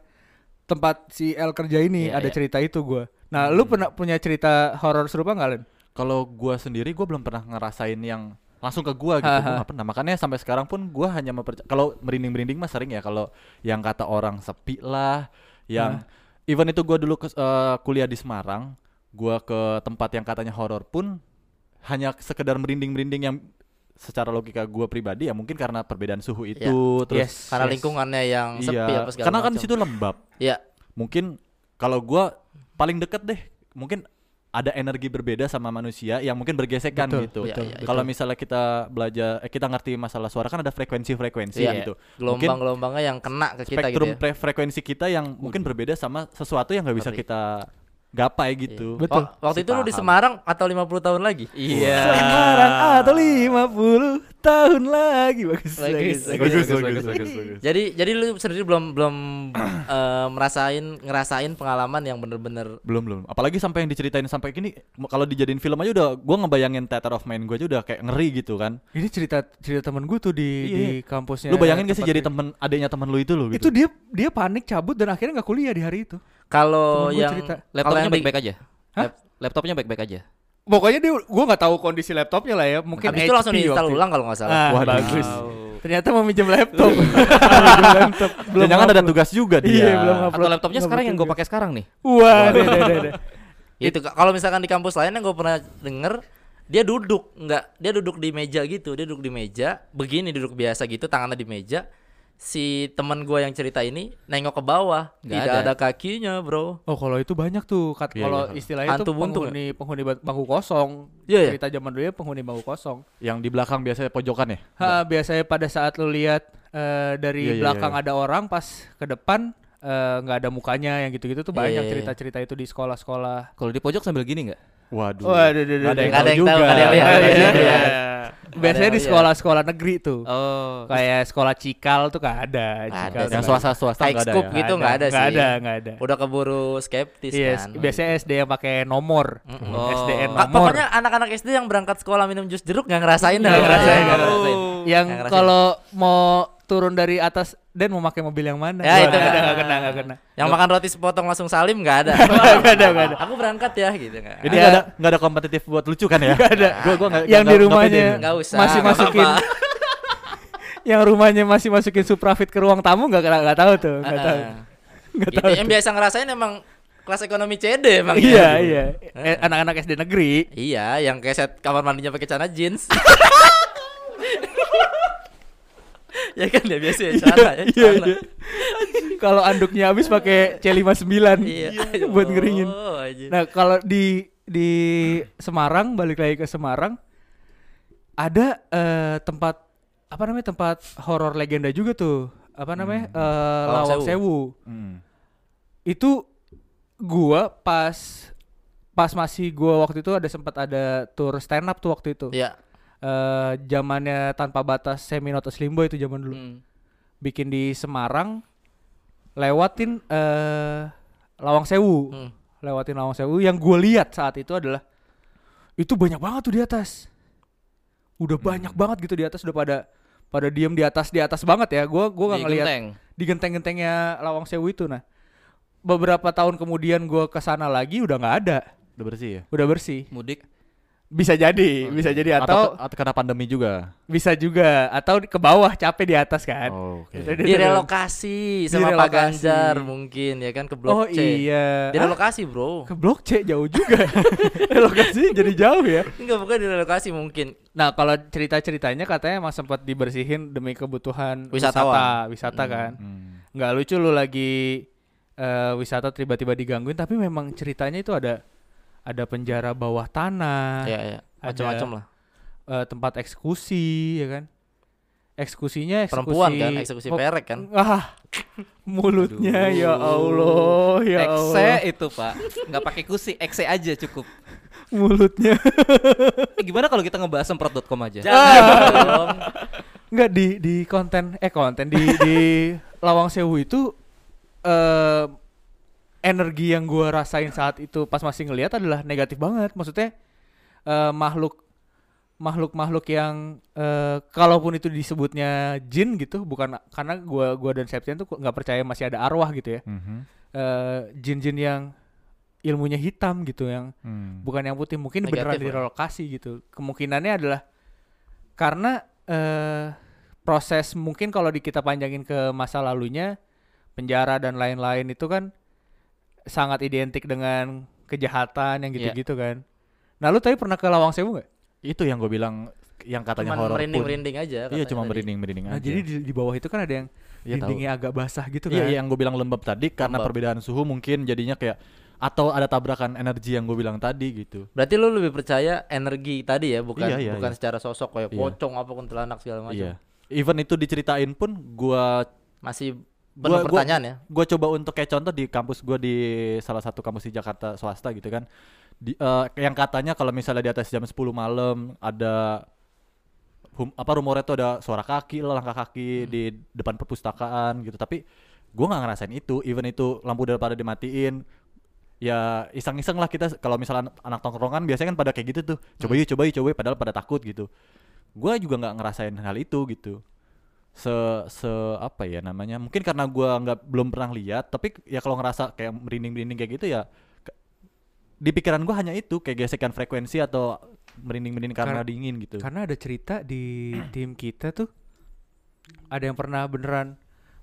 tempat si El kerja ini Iya, ada iya. cerita itu gua nah lu pernah punya cerita horor serupa nggak Len? Kalau gua sendiri gua belum pernah ngerasain yang langsung ke gua gitu. Ha. nggak pernah. Makanya sampai sekarang pun gua hanya mempercaya kalau merinding-merinding mah sering ya kalau yang kata orang sepi lah, yang even itu gua dulu ke, eh, kuliah di Semarang, gua ke tempat yang katanya horor pun hanya sekedar merinding-merinding yang secara logika gua pribadi ya mungkin karena perbedaan suhu itu terus Yes. Karena lingkungannya yang sepi iya, apa segala karena kan di situ lembab. Iya. Mungkin kalau gua paling deket deh, mungkin ada energi berbeda sama manusia yang mungkin bergesekan Betul, gitu. Iya, iya, Kalau misalnya kita belajar, eh, kita ngerti masalah suara kan ada frekuensi-frekuensi Iya, gitu. Gelombang-gelombangnya yang kena ke kita Spektrum gitu ya. pre- frekuensi kita yang mungkin berbeda sama sesuatu yang nggak bisa kita gapai gitu. Iya. Betul. Wa- waktu Si itu lu di. Semarang atau 50 tahun lagi? Iya. Semarang atau 50 tahun lagi bagus Bagus, bagus. bagus, Jadi jadi lu sendiri belum belum eh, merasain ngerasain pengalaman yang bener-bener Belum belum. Apalagi sampai yang diceritain sampai gini, kalau dijadiin film aja udah, gua ngebayangin theater of mind gue aja udah kayak ngeri gitu kan. Ini cerita cerita temen gue tuh di Iya, di kampusnya. Lu bayangin gak sih jadi temen adiknya temen lu itu lo Itu gitu. dia dia panik cabut dan akhirnya nggak kuliah di hari itu. Kalau yang cerita. Laptopnya baik-baik aja. Hah? Lap- Laptopnya baik-baik aja. Pokoknya dia gua nggak tahu kondisi laptopnya lah ya. Mungkin habis itu langsung diinstal ulang kalau nggak salah. Ah, Waduh. bagus. Ternyata mau minjem laptop. Minjem laptop. Jangan ada tugas juga dia. Iya, belum Atau laptopnya sekarang yang gue pakai sekarang nih. Wah, deh, deh, deh, deh. Itu ka- kalau misalkan di kampus lain yang gue pernah denger dia duduk nggak dia duduk di meja gitu dia duduk di meja begini duduk biasa gitu tangannya di meja si teman gue yang cerita ini nengok ke bawah Nggak tidak ada. ada. kakinya bro Oh, kalau itu banyak tuh. Kat, Iya, kalau iya. istilahnya itu buntung penghuni penghuni ba- bangku kosong. Iya, iya. Cerita zaman dulu ya penghuni bangku kosong. Yang di belakang biasanya pojokan ya? Ha, biasanya pada saat lu lihat eh, dari Iya, iya, belakang iya. ada orang pas ke depan eh, nggak ada mukanya yang gitu-gitu tuh Iya, banyak iya, iya. cerita-cerita itu di sekolah-sekolah. Kalau di pojok sambil gini nggak? Waduh. Waduh, duh, duh, Nggak ada yang Nggak ada tahu yang tahu, juga. nggak ada yang nggak yang. Ada Biasanya yang di sekolah-sekolah negeri tuh. Oh. Kayak sekolah Cikal tuh gak ada. Nggak Cikal ada. tuh Yang nggak swasta swasta High nggak ada ya. gitu nggak ada Nggak sih. ada, nggak ada. Udah keburu skeptis Iya, kan. biasanya SD yang pakai nomor. Oh. SDN nomor. pokoknya anak-anak SD yang berangkat sekolah minum jus jeruk nggak ngerasain dah. Nggak ngerasain, Nggak nggak ngerasain. yang Nggak ngerasain. kalau mau turun dari atas dan mau pakai mobil yang mana? Ya, itu nggak kena, nggak kena. yang makan roti sepotong langsung salim nggak ada. Nggak ada, nggak ada. Aku berangkat ya gitu nggak. Ini Ya. nggak ada nggak ada kompetitif buat lucu kan ya? Nggak ada. Gua gua nggak yang nggak- di rumahnya pede nih. Nggak usah, masih masukin yang rumahnya masih masukin suprafit ke ruang tamu nggak kena- nggak tahu tuh nggak tahu Ah, nggak Gitu, tahu yang tuh. biasa ngerasain emang kelas ekonomi CD emang. iya ya. iya Eh, anak-anak SD negeri Iya, yang keset kamar mandinya pakai celana jeans. ya kan ya biasa ya celana ya. iya celana. iya kalau anduknya habis pakai C59 Iya. buat ngeringin Oh, aja. Nah, kalau di di Semarang balik lagi ke Semarang ada eh, tempat apa namanya tempat horor legenda juga tuh. Apa namanya? Eh, Lawang Lawang Sewu. Sewu. Hmm. Itu gua pas pas masih gua waktu itu ada sempat ada tour stand up tuh waktu itu. Iya. Eh zamannya tanpa batas Seminoto Slimbo itu zaman dulu. Hmm. Bikin di Semarang lewatin eh Lawang Sewu Hmm. lewatin Lawang Sewu yang gue lihat saat itu adalah itu banyak banget tuh di atas udah Hmm. banyak banget gitu di atas udah pada pada diem di atas di atas banget ya gue gua nggak Di ngelihat genteng. di genteng-gentengnya Lawang Sewu itu nah beberapa tahun kemudian gue ke sana lagi udah nggak ada Udah bersih ya? udah bersih Mudik. Bisa jadi bisa jadi atau, atau, atau karena pandemi juga. bisa juga atau ke bawah capek di atas kan Oh, itu- Direlokasi sama Pak Direlokasi. Ganjar mungkin ya kan ke Blok oh C. iya Ah, Direlokasi, Bro. ke blok C jauh juga relokasi jadi jauh ya Enggak bukan direlokasi mungkin. Nah, kalau cerita-ceritanya katanya emang sempat dibersihin demi kebutuhan Wisatawan. wisata, wisata Hmm. kan. Hmm. Nggak lucu lu lagi eh, wisata tiba-tiba digangguin, tapi memang ceritanya itu ada ada penjara bawah tanah, Ya ya. Macam-macam lah. eh, tempat eksekusi, ya kan? Eksekusinya eksekusi Perempuan kan, eksekusi Oh, perek kan. Ah, mulutnya ya Allah, ya Exe Allah, itu pak, nggak pakai kusi, exe aja cukup. mulutnya. Eh, gimana kalau kita ngebahas semprot.com aja? Jangan dong. Enggak di di konten eh konten di di Lawang Sewu itu eh energi yang gua rasain saat itu pas masih ngelihat adalah negatif banget. Maksudnya eh makhluk makhluk-makhluk yang eh kalaupun itu disebutnya jin gitu bukan karena gua gua dan Septian tuh nggak percaya masih ada arwah gitu ya. Mhm. Eh jin-jin yang ilmunya hitam gitu yang Hmm. bukan yang putih mungkin Negatif beneran lah. direlokasi gitu kemungkinannya adalah karena eh proses mungkin kalau di kita panjangin ke masa lalunya penjara dan lain-lain itu kan sangat identik dengan kejahatan yang Iya. gitu-gitu kan nah lu tadi pernah ke Lawang Sewu nggak Itu yang gue bilang yang katanya horor pun. merinding-merinding aja. Iya, cuma merinding-merinding nah aja. jadi di, di bawah itu kan ada yang Iya, tahu. dindingnya agak basah gitu kan Iya, iya, yang gue bilang lembab tadi karena Lembab. perbedaan suhu mungkin jadinya kayak atau ada tabrakan energi yang gue bilang tadi gitu. Berarti lu lebih percaya energi tadi ya, bukan Iya, iya, bukan iya. secara sosok kayak Iya. pocong apa kuntilanak segala macam. Iya. Even itu diceritain pun gua Masih penuh Gua- gua- pertanyaan ya. gua coba untuk kayak contoh di kampus gua di salah satu kampus di Jakarta swasta gitu kan. Di, eh, yang katanya kalau misalnya di atas jam 10 malam ada hum- apa rumornya tuh ada suara kaki lah langkah kaki di depan perpustakaan gitu. Tapi gua nggak ngerasain itu. Even itu lampu udah pada dimatiin. Ya iseng-iseng lah kita. Kalau misalnya anak, anak tongkrongan biasanya kan pada kayak gitu tuh. Coba yuk coba yuk coba yuk padahal pada takut gitu. Gua juga nggak ngerasain hal itu gitu se se apa ya namanya mungkin karena gua nggak belum pernah lihat tapi ya kalau ngerasa kayak merinding merinding kayak gitu ya ke- di pikiran gua hanya itu kayak gesekan frekuensi atau merinding merinding karena Kar- dingin gitu Karena ada cerita di tim kita tuh ada yang pernah beneran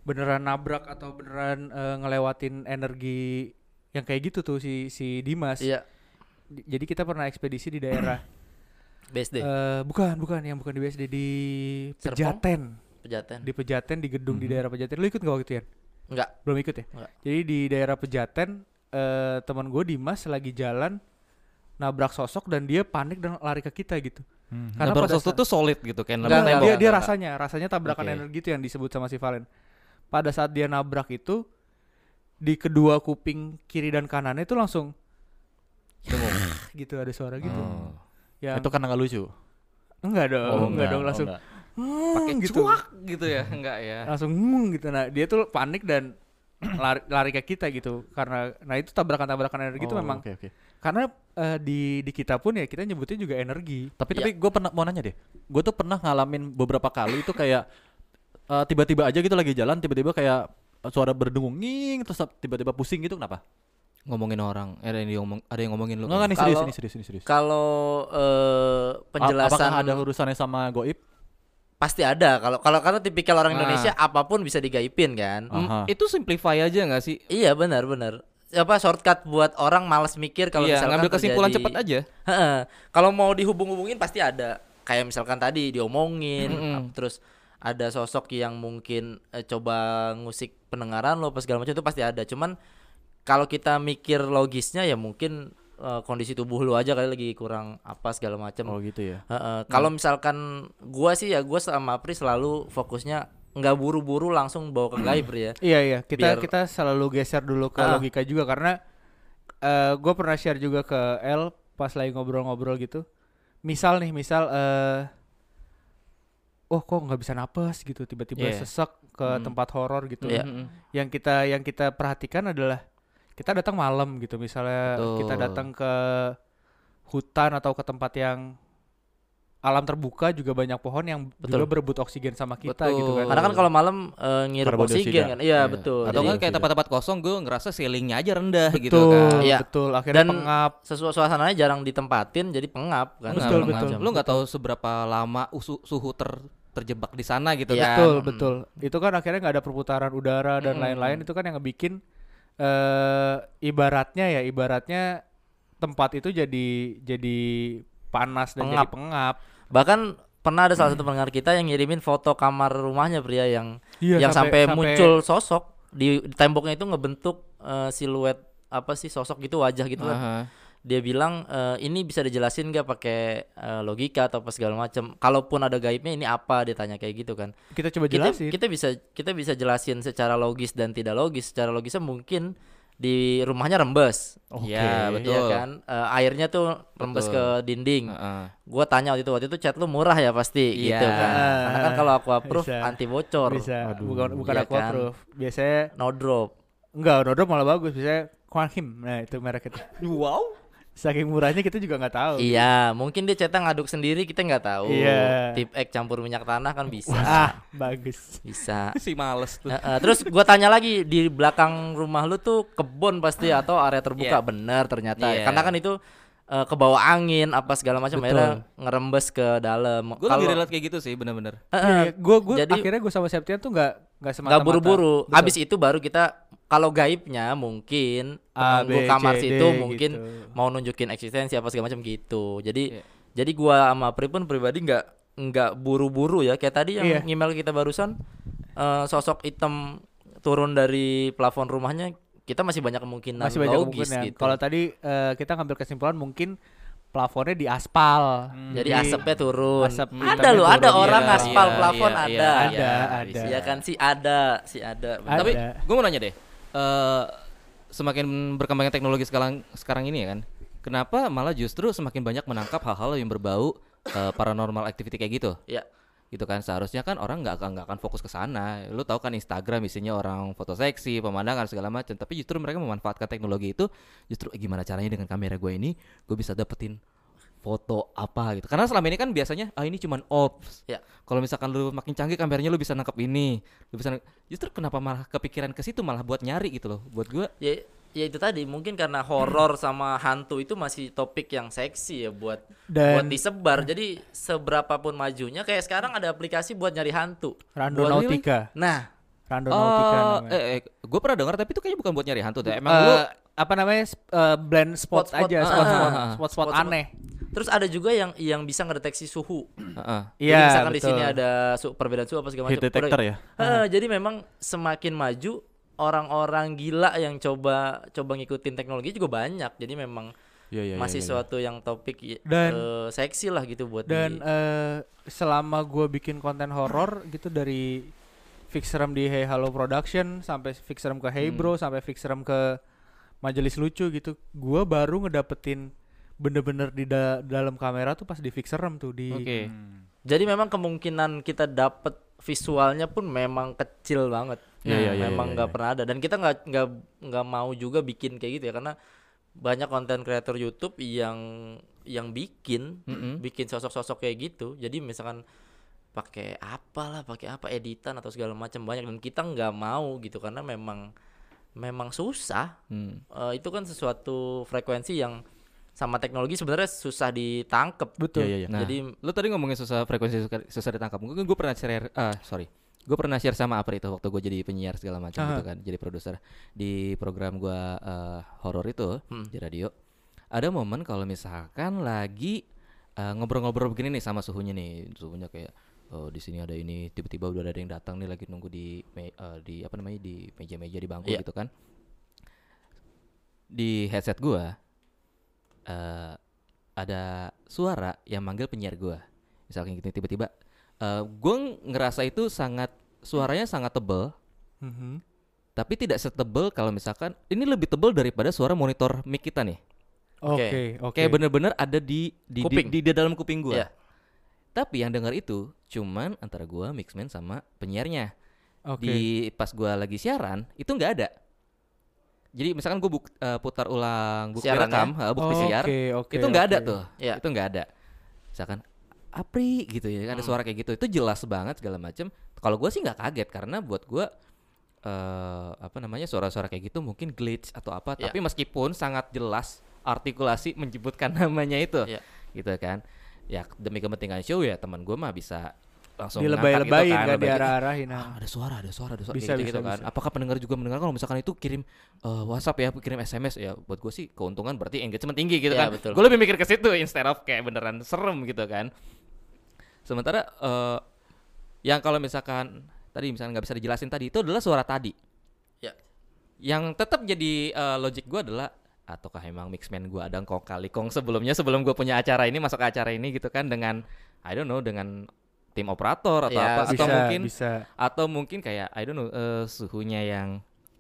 beneran nabrak atau beneran eh, ngelewatin energi yang kayak gitu tuh si si Dimas. Iya, Di- Jadi kita pernah ekspedisi di daerah BSD, eh, bukan bukan yang bukan di BSD di Serpong? Pejaten. Pejaten. Di Pejaten di gedung di Mhm. daerah Pejaten. Lu ikut gak waktu itu ya? Enggak. Belum ikut ya? Enggak. Jadi di daerah Pejaten eh, teman gue Dimas lagi jalan nabrak sosok dan dia panik dan lari ke kita gitu. Mhm. Karena Nabrak saat- tuh solid gitu kan. Enggak, nabrak enggak, tembok. dia dia enggak, rasanya rasanya tabrakan Oke. energi itu yang disebut sama si Valen. Pada saat dia nabrak itu di kedua kuping kiri dan kanannya itu langsung gitu ada suara gitu Oh. yang Itu karena nggak lucu. enggak dong Oh, enggak, dong langsung enggak. "Hmm," Pakai gitu cuak gitu ya, enggak ya. langsung "Hmm," gitu nah dia tuh panik dan lari, lari ke kita gitu karena nah itu tabrakan-tabrakan energi itu Oh, memang Oke oke. karena eh, di di kita pun ya kita nyebutnya juga energi Tapi Iya. tapi gue pernah mau nanya deh. Gue tuh pernah ngalamin beberapa kali itu kayak eh, tiba-tiba aja gitu lagi jalan tiba-tiba kayak eh, suara berdengung nging terus tiba-tiba pusing gitu kenapa? Ngomongin orang, ada yang ngomong, ada yang ngomongin lu. Enggak enggak nih serius ini serius ini serius. Kalau eh, A- penjelasan Apakah ada urusannya sama goib? Pasti ada. Kalau kalau karena tipikal orang Nah. Indonesia apa pun bisa digaipin kan. Mm, Aha. itu simplify aja nggak sih? Iya benar benar. Apa shortcut buat orang malas mikir kalau iya, misalkan ngambil kesimpulan terjadi- cepat aja. Heeh. Kalau mau dihubung-hubungin pasti ada. Kayak misalkan tadi diomongin, Mm-mm. ap- terus ada sosok yang mungkin eh, coba ngusik pendengaran lo, apa segala macam itu pasti ada. Cuman kalau kita mikir logisnya ya mungkin eh, kondisi tubuh lu aja kali lagi kurang apa segala macam. Oh gitu ya. Heeh, Kalau misalkan gua sih ya gua sama Pri selalu fokusnya nggak buru-buru langsung bawa ke gaib ya. Iya iya kita Biar- kita selalu geser dulu ke Ah. logika juga karena eh gue pernah share juga ke L pas lagi ngobrol-ngobrol gitu. Misal nih misal eh oh kok nggak bisa napas gitu tiba-tiba Iya. sesek ke Hmm. tempat horor gitu. Mm-mm. Yang kita yang kita perhatikan adalah kita datang malam gitu misalnya kita Betul. datang ke hutan atau ke tempat yang alam terbuka juga banyak pohon yang juga Betul. berebut oksigen sama kita gitu kan. Betul. Karena kan kalau malam eh, ngirup Karbon oksigen dioksida. kan. Iya, Iya. betul. Atau kan kayak tempat-tempat kosong gue ngerasa ceilingnya aja rendah gitu betul, kan. Iya. betul. Akhirnya Dan pengap. sesuatu suasananya jarang ditempatin jadi pengap kan. Betul, pengap. betul. Lu nggak tahu seberapa lama usu- suhu ter terjebak di sana gitu Iya. kan. Betul, betul. Itu kan akhirnya nggak ada perputaran udara dan lain-lain. Itu kan yang ngebikin eh ibaratnya ya, ibaratnya tempat itu jadi jadi panas dan jadi Pengap. pengap. Bahkan pernah ada salah satu pendengar kita yang ngirimin foto kamar rumahnya pria yang Iya, yang sampai, muncul sosok di, di temboknya itu ngebentuk eh, siluet apa sih sosok gitu wajah gitu kan. Dia bilang eh, ini bisa dijelasin gak pakai eh, logika atau apa segala macam. Kalaupun ada gaibnya ini apa dia tanya kayak gitu kan. Kita coba Kita jelasin. kita bisa kita bisa jelasin secara logis dan tidak logis. Secara logisnya mungkin di rumahnya rembes. Oke. Iya, betul. Iya kan? Eh, airnya tuh rembes Betul. ke dinding. Heeh. Gua tanya waktu itu waktu itu chat lu murah ya pasti Iya. gitu kan. Karena kan kalau aku approve Bisa. anti bocor, bisa. Aduh. Bukan bukan Iya aku kan? approve. Biasanya no drop. enggak, Nodro malah bagus. Biasanya Quanhim. Nah, itu merek itu. Wow. Saking murahnya kita juga nggak tahu. Iya, mungkin dia cetak ngaduk sendiri kita nggak tahu. Iya. Tip X campur minyak tanah kan bisa. Ah, bagus. Bisa. Si males tuh. Eh, eh, terus gua tanya lagi di belakang rumah lu tuh kebun pasti atau area terbuka Iya. bener ternyata Iya. karena kan itu eh, ke bawah angin apa segala macam Betul. akhirnya ngerembes ke dalam. Gue lebih relate kayak gitu sih bener-bener. Iya, gua gua jadi- akhirnya gua sama Septian tuh nggak nggak semata nggak buru-buru. Abis itu baru kita kalau gaibnya mungkin penunggu B, kamar C, D situ mungkin gitu. mau nunjukin eksistensi apa segala macam gitu. Jadi Iya. jadi gua sama Pri pun pribadi nggak nggak buru-buru ya kayak tadi yang Iya. email kita barusan eh, sosok hitam turun dari plafon rumahnya kita masih banyak kemungkinan masih banyak logis kemungkinan. gitu. Kalau tadi eh, kita ngambil kesimpulan mungkin plafonnya di aspal. jadi asapnya turun. asap ada loh, ada turun. orang Iya, aspal iya, plafon iya, ada. iya, Ada, iya, ada. Iya kan sih ada, sih ada. Ada. Tapi gue mau nanya deh, eh semakin berkembangnya teknologi sekarang sekarang ini ya kan, kenapa malah justru semakin banyak menangkap hal-hal yang berbau eh, paranormal activity kayak gitu? Iya. Gitu kan seharusnya kan orang nggak akan nggak akan fokus ke sana. Lu tahu kan Instagram isinya orang foto seksi, pemandangan segala macam, tapi justru mereka memanfaatkan teknologi itu justru eh, gimana caranya dengan kamera gue ini gue bisa dapetin foto apa gitu. Karena selama ini kan biasanya ah ini cuman ops. Ya. Kalau misalkan lu makin canggih kameranya lu bisa nangkep ini, lu bisa nang- justru kenapa malah kepikiran ke situ malah buat nyari gitu loh. Buat gua ya ya itu tadi mungkin karena horor sama hantu itu masih topik yang seksi ya buat Dan- buat disebar jadi seberapapun majunya kayak sekarang ada aplikasi buat nyari hantu Randonautica. nah Randonautica Oh, namanya. eh, eh gue pernah dengar tapi itu kayaknya bukan buat nyari hantu deh. Emang Eh, lu apa namanya sp- eh, blend spot, Spot-spot, aja ah, spot spot ah, ah. spot spot Spot-spot. aneh terus ada juga yang yang bisa ngedeteksi suhu Heeh. jadi Iya, misalkan di sini ada su perbedaan suhu apa segala Heat macam detector ya. Eh, jadi memang semakin maju orang-orang gila yang coba coba ngikutin teknologi juga banyak jadi memang Iya iya. masih iya, iya. suatu yang topik i- Dan- eh, seksi lah gitu buat dan di- eh, selama gue bikin konten horor gitu dari Fixeram di Hey Halo Production sampai Fixeram ke Hey Bro sampai Fixeram ke Majelis Lucu gitu gue baru ngedapetin bener-bener di da- dalam kamera tuh pas di fix serem tuh di Oke. Jadi memang kemungkinan kita dapet visualnya pun memang kecil banget. Iya, iya, iya, memang iya, nggak iya. pernah ada dan kita nggak nggak nggak mau juga bikin kayak gitu ya karena banyak konten kreator YouTube yang yang bikin Mm-mm. bikin sosok-sosok kayak gitu. Jadi misalkan pakai apalah, pakai apa editan atau segala macam banyak dan kita nggak mau gitu karena memang memang susah. Hmm. Eh, itu kan sesuatu frekuensi yang sama teknologi sebenarnya susah ditangkep. betul Iya, iya, iya. Nah, Jadi lu tadi ngomongin susah frekuensi susah, susah ditangkap. Mungkin gue pernah share, ah sorry, gue pernah share sama Apri itu waktu gue jadi penyiar segala macam Aha. gitu kan, jadi produser di program gue eh, horor itu Hmm. di radio. Ada momen kalau misalkan lagi eh, ngobrol-ngobrol begini nih sama suhunya nih, suhunya kayak oh di sini ada ini, tiba-tiba udah ada yang datang nih lagi nunggu di me- eh, di apa namanya di meja-meja di bangku Iya. gitu kan. Di headset gua eh ada suara yang manggil penyiar gua. Misalkan gitu tiba-tiba eh gua ngerasa itu sangat suaranya sangat tebel Mhm. tapi tidak setebel kalau misalkan ini lebih tebel daripada suara monitor mic kita nih. oke oke Kayak bener-bener ada di di, di, Kuping. di, di dalam kuping gua. Iya. Tapi yang dengar itu cuman antara gua mixman sama penyiarnya. oke Di pas gua lagi siaran itu nggak ada. Jadi misalkan gua buk- eh, putar ulang bukti Siarannya? rekam, eh, bukti siar, Oke, oke, itu nggak ada oke. tuh. Iya. Itu nggak ada. Misalkan Apri gitu ya, ada Hmm. suara kayak gitu. Itu jelas banget segala macem. Kalau gua sih nggak kaget karena buat gua eh apa namanya suara-suara kayak gitu mungkin glitch atau apa. Iya. Tapi meskipun sangat jelas artikulasi menyebutkan namanya itu, Iya. gitu kan. Ya demi kepentingan show ya teman gua mah bisa langsung dilebay-lebayin gitu kan lebay- diarah-arahin Ah, nah. ada suara, ada suara, ada suara Bisa, gitu, bisa, kan. bisa. Apakah pendengar juga mendengar kalau misalkan itu kirim eh, WhatsApp ya, kirim SMS ya, buat gue sih keuntungan berarti engagement tinggi gitu Iya, kan. betul. Gue lebih mikir ke situ instead of kayak beneran serem gitu kan. Sementara eh, yang kalau misalkan tadi misalkan nggak bisa dijelasin tadi itu adalah suara tadi. Ya. Yang tetap jadi eh, logic gue adalah ataukah emang mixman gue ada kong kali kong sebelumnya sebelum gue punya acara ini masuk ke acara ini gitu kan dengan I don't know dengan tim operator atau Ya, apa atau bisa mungkin bisa. atau mungkin kayak I don't know eh, suhunya yang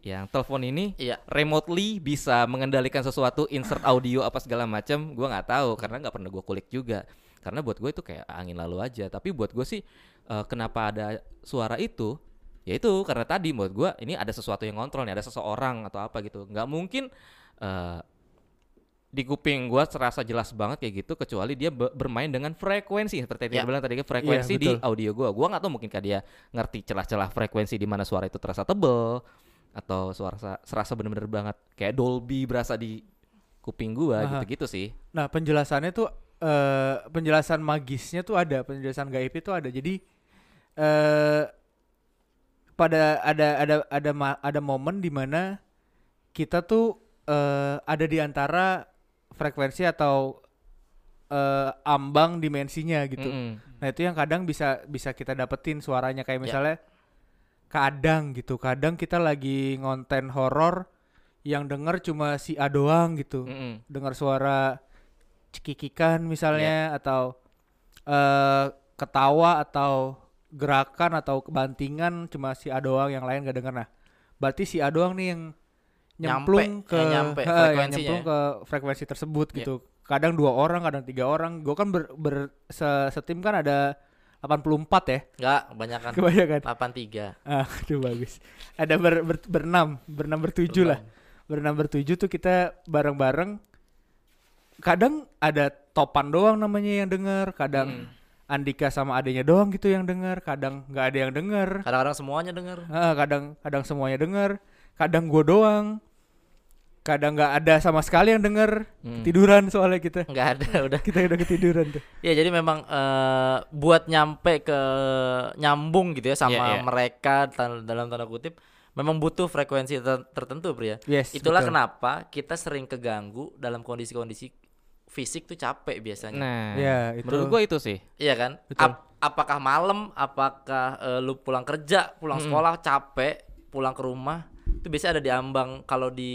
yang telepon ini Iya. remotely bisa mengendalikan sesuatu insert audio apa segala macam gua nggak tahu karena nggak pernah gua kulik juga. Karena buat gue itu kayak angin lalu aja. Tapi buat gue sih eh, kenapa ada suara itu? Ya itu karena tadi buat gua ini ada sesuatu yang ngontrol nih ada seseorang atau apa gitu. Nggak mungkin eh, di kuping gua serasa jelas banget kayak gitu kecuali dia be- bermain dengan frekuensi. Seperti yang Ya. dia bilang tadi kan frekuensi Iya, di audio gua. Gua nggak tahu mungkin dia ngerti celah-celah frekuensi di mana suara itu terasa tebel atau suara sa- serasa bener-bener banget kayak Dolby berasa di kuping gua gitu-gitu sih. Nah penjelasannya tuh eh penjelasan magisnya tuh ada, penjelasan gaib itu ada. Jadi eh pada ada ada ada ma- ada momen di mana kita tuh eh ada di antara frekuensi atau eh ambang dimensinya gitu. Mm-mm. Nah itu yang kadang bisa bisa kita dapetin suaranya kayak Ya. misalnya kadang gitu, kadang kita lagi ngonten horor yang denger cuma si A doang gitu Mm-mm. dengar suara cekikikan misalnya atau eh ketawa atau gerakan atau kebantingan cuma si A doang yang lain gak denger nah berarti si A doang nih yang nyemplung Nyampe, ke yang nyampe eh, frekuensinya. nyemplung ke frekuensi tersebut Iya. gitu. Kadang dua orang kadang tiga orang. Gue kan ber, ber- se- setim kan ada 84 ya? Enggak, kebanyakan. Kebanyakan. 83. ah aduh bagus. Ada ber, ber, berenam berenam bertujuh lah. Berenam. Bertujuh tuh kita bareng-bareng. Kadang ada topan doang namanya yang denger kadang Mm. Andika sama adanya doang gitu yang denger kadang nggak ada yang denger. Kadang-kadang semuanya denger. Ah, kadang kadang semuanya denger kadang gue doang kadang nggak ada sama sekali yang denger Mm. tiduran soalnya kita Enggak ada udah. kita udah ketiduran tuh Ya jadi memang eh, buat nyampe ke nyambung gitu ya sama Iya, iya. mereka dalam tanda kutip memang butuh frekuensi ter- tertentu pria. yes Itulah betul. kenapa kita sering keganggu dalam kondisi-kondisi fisik tuh capek biasanya. nah ya itu menurut gua itu sih Iya kan? Betul. Ap- apakah malam, apakah eh, lu pulang kerja, pulang Mm-mm. sekolah capek, pulang ke rumah itu biasanya ada di ambang kalau di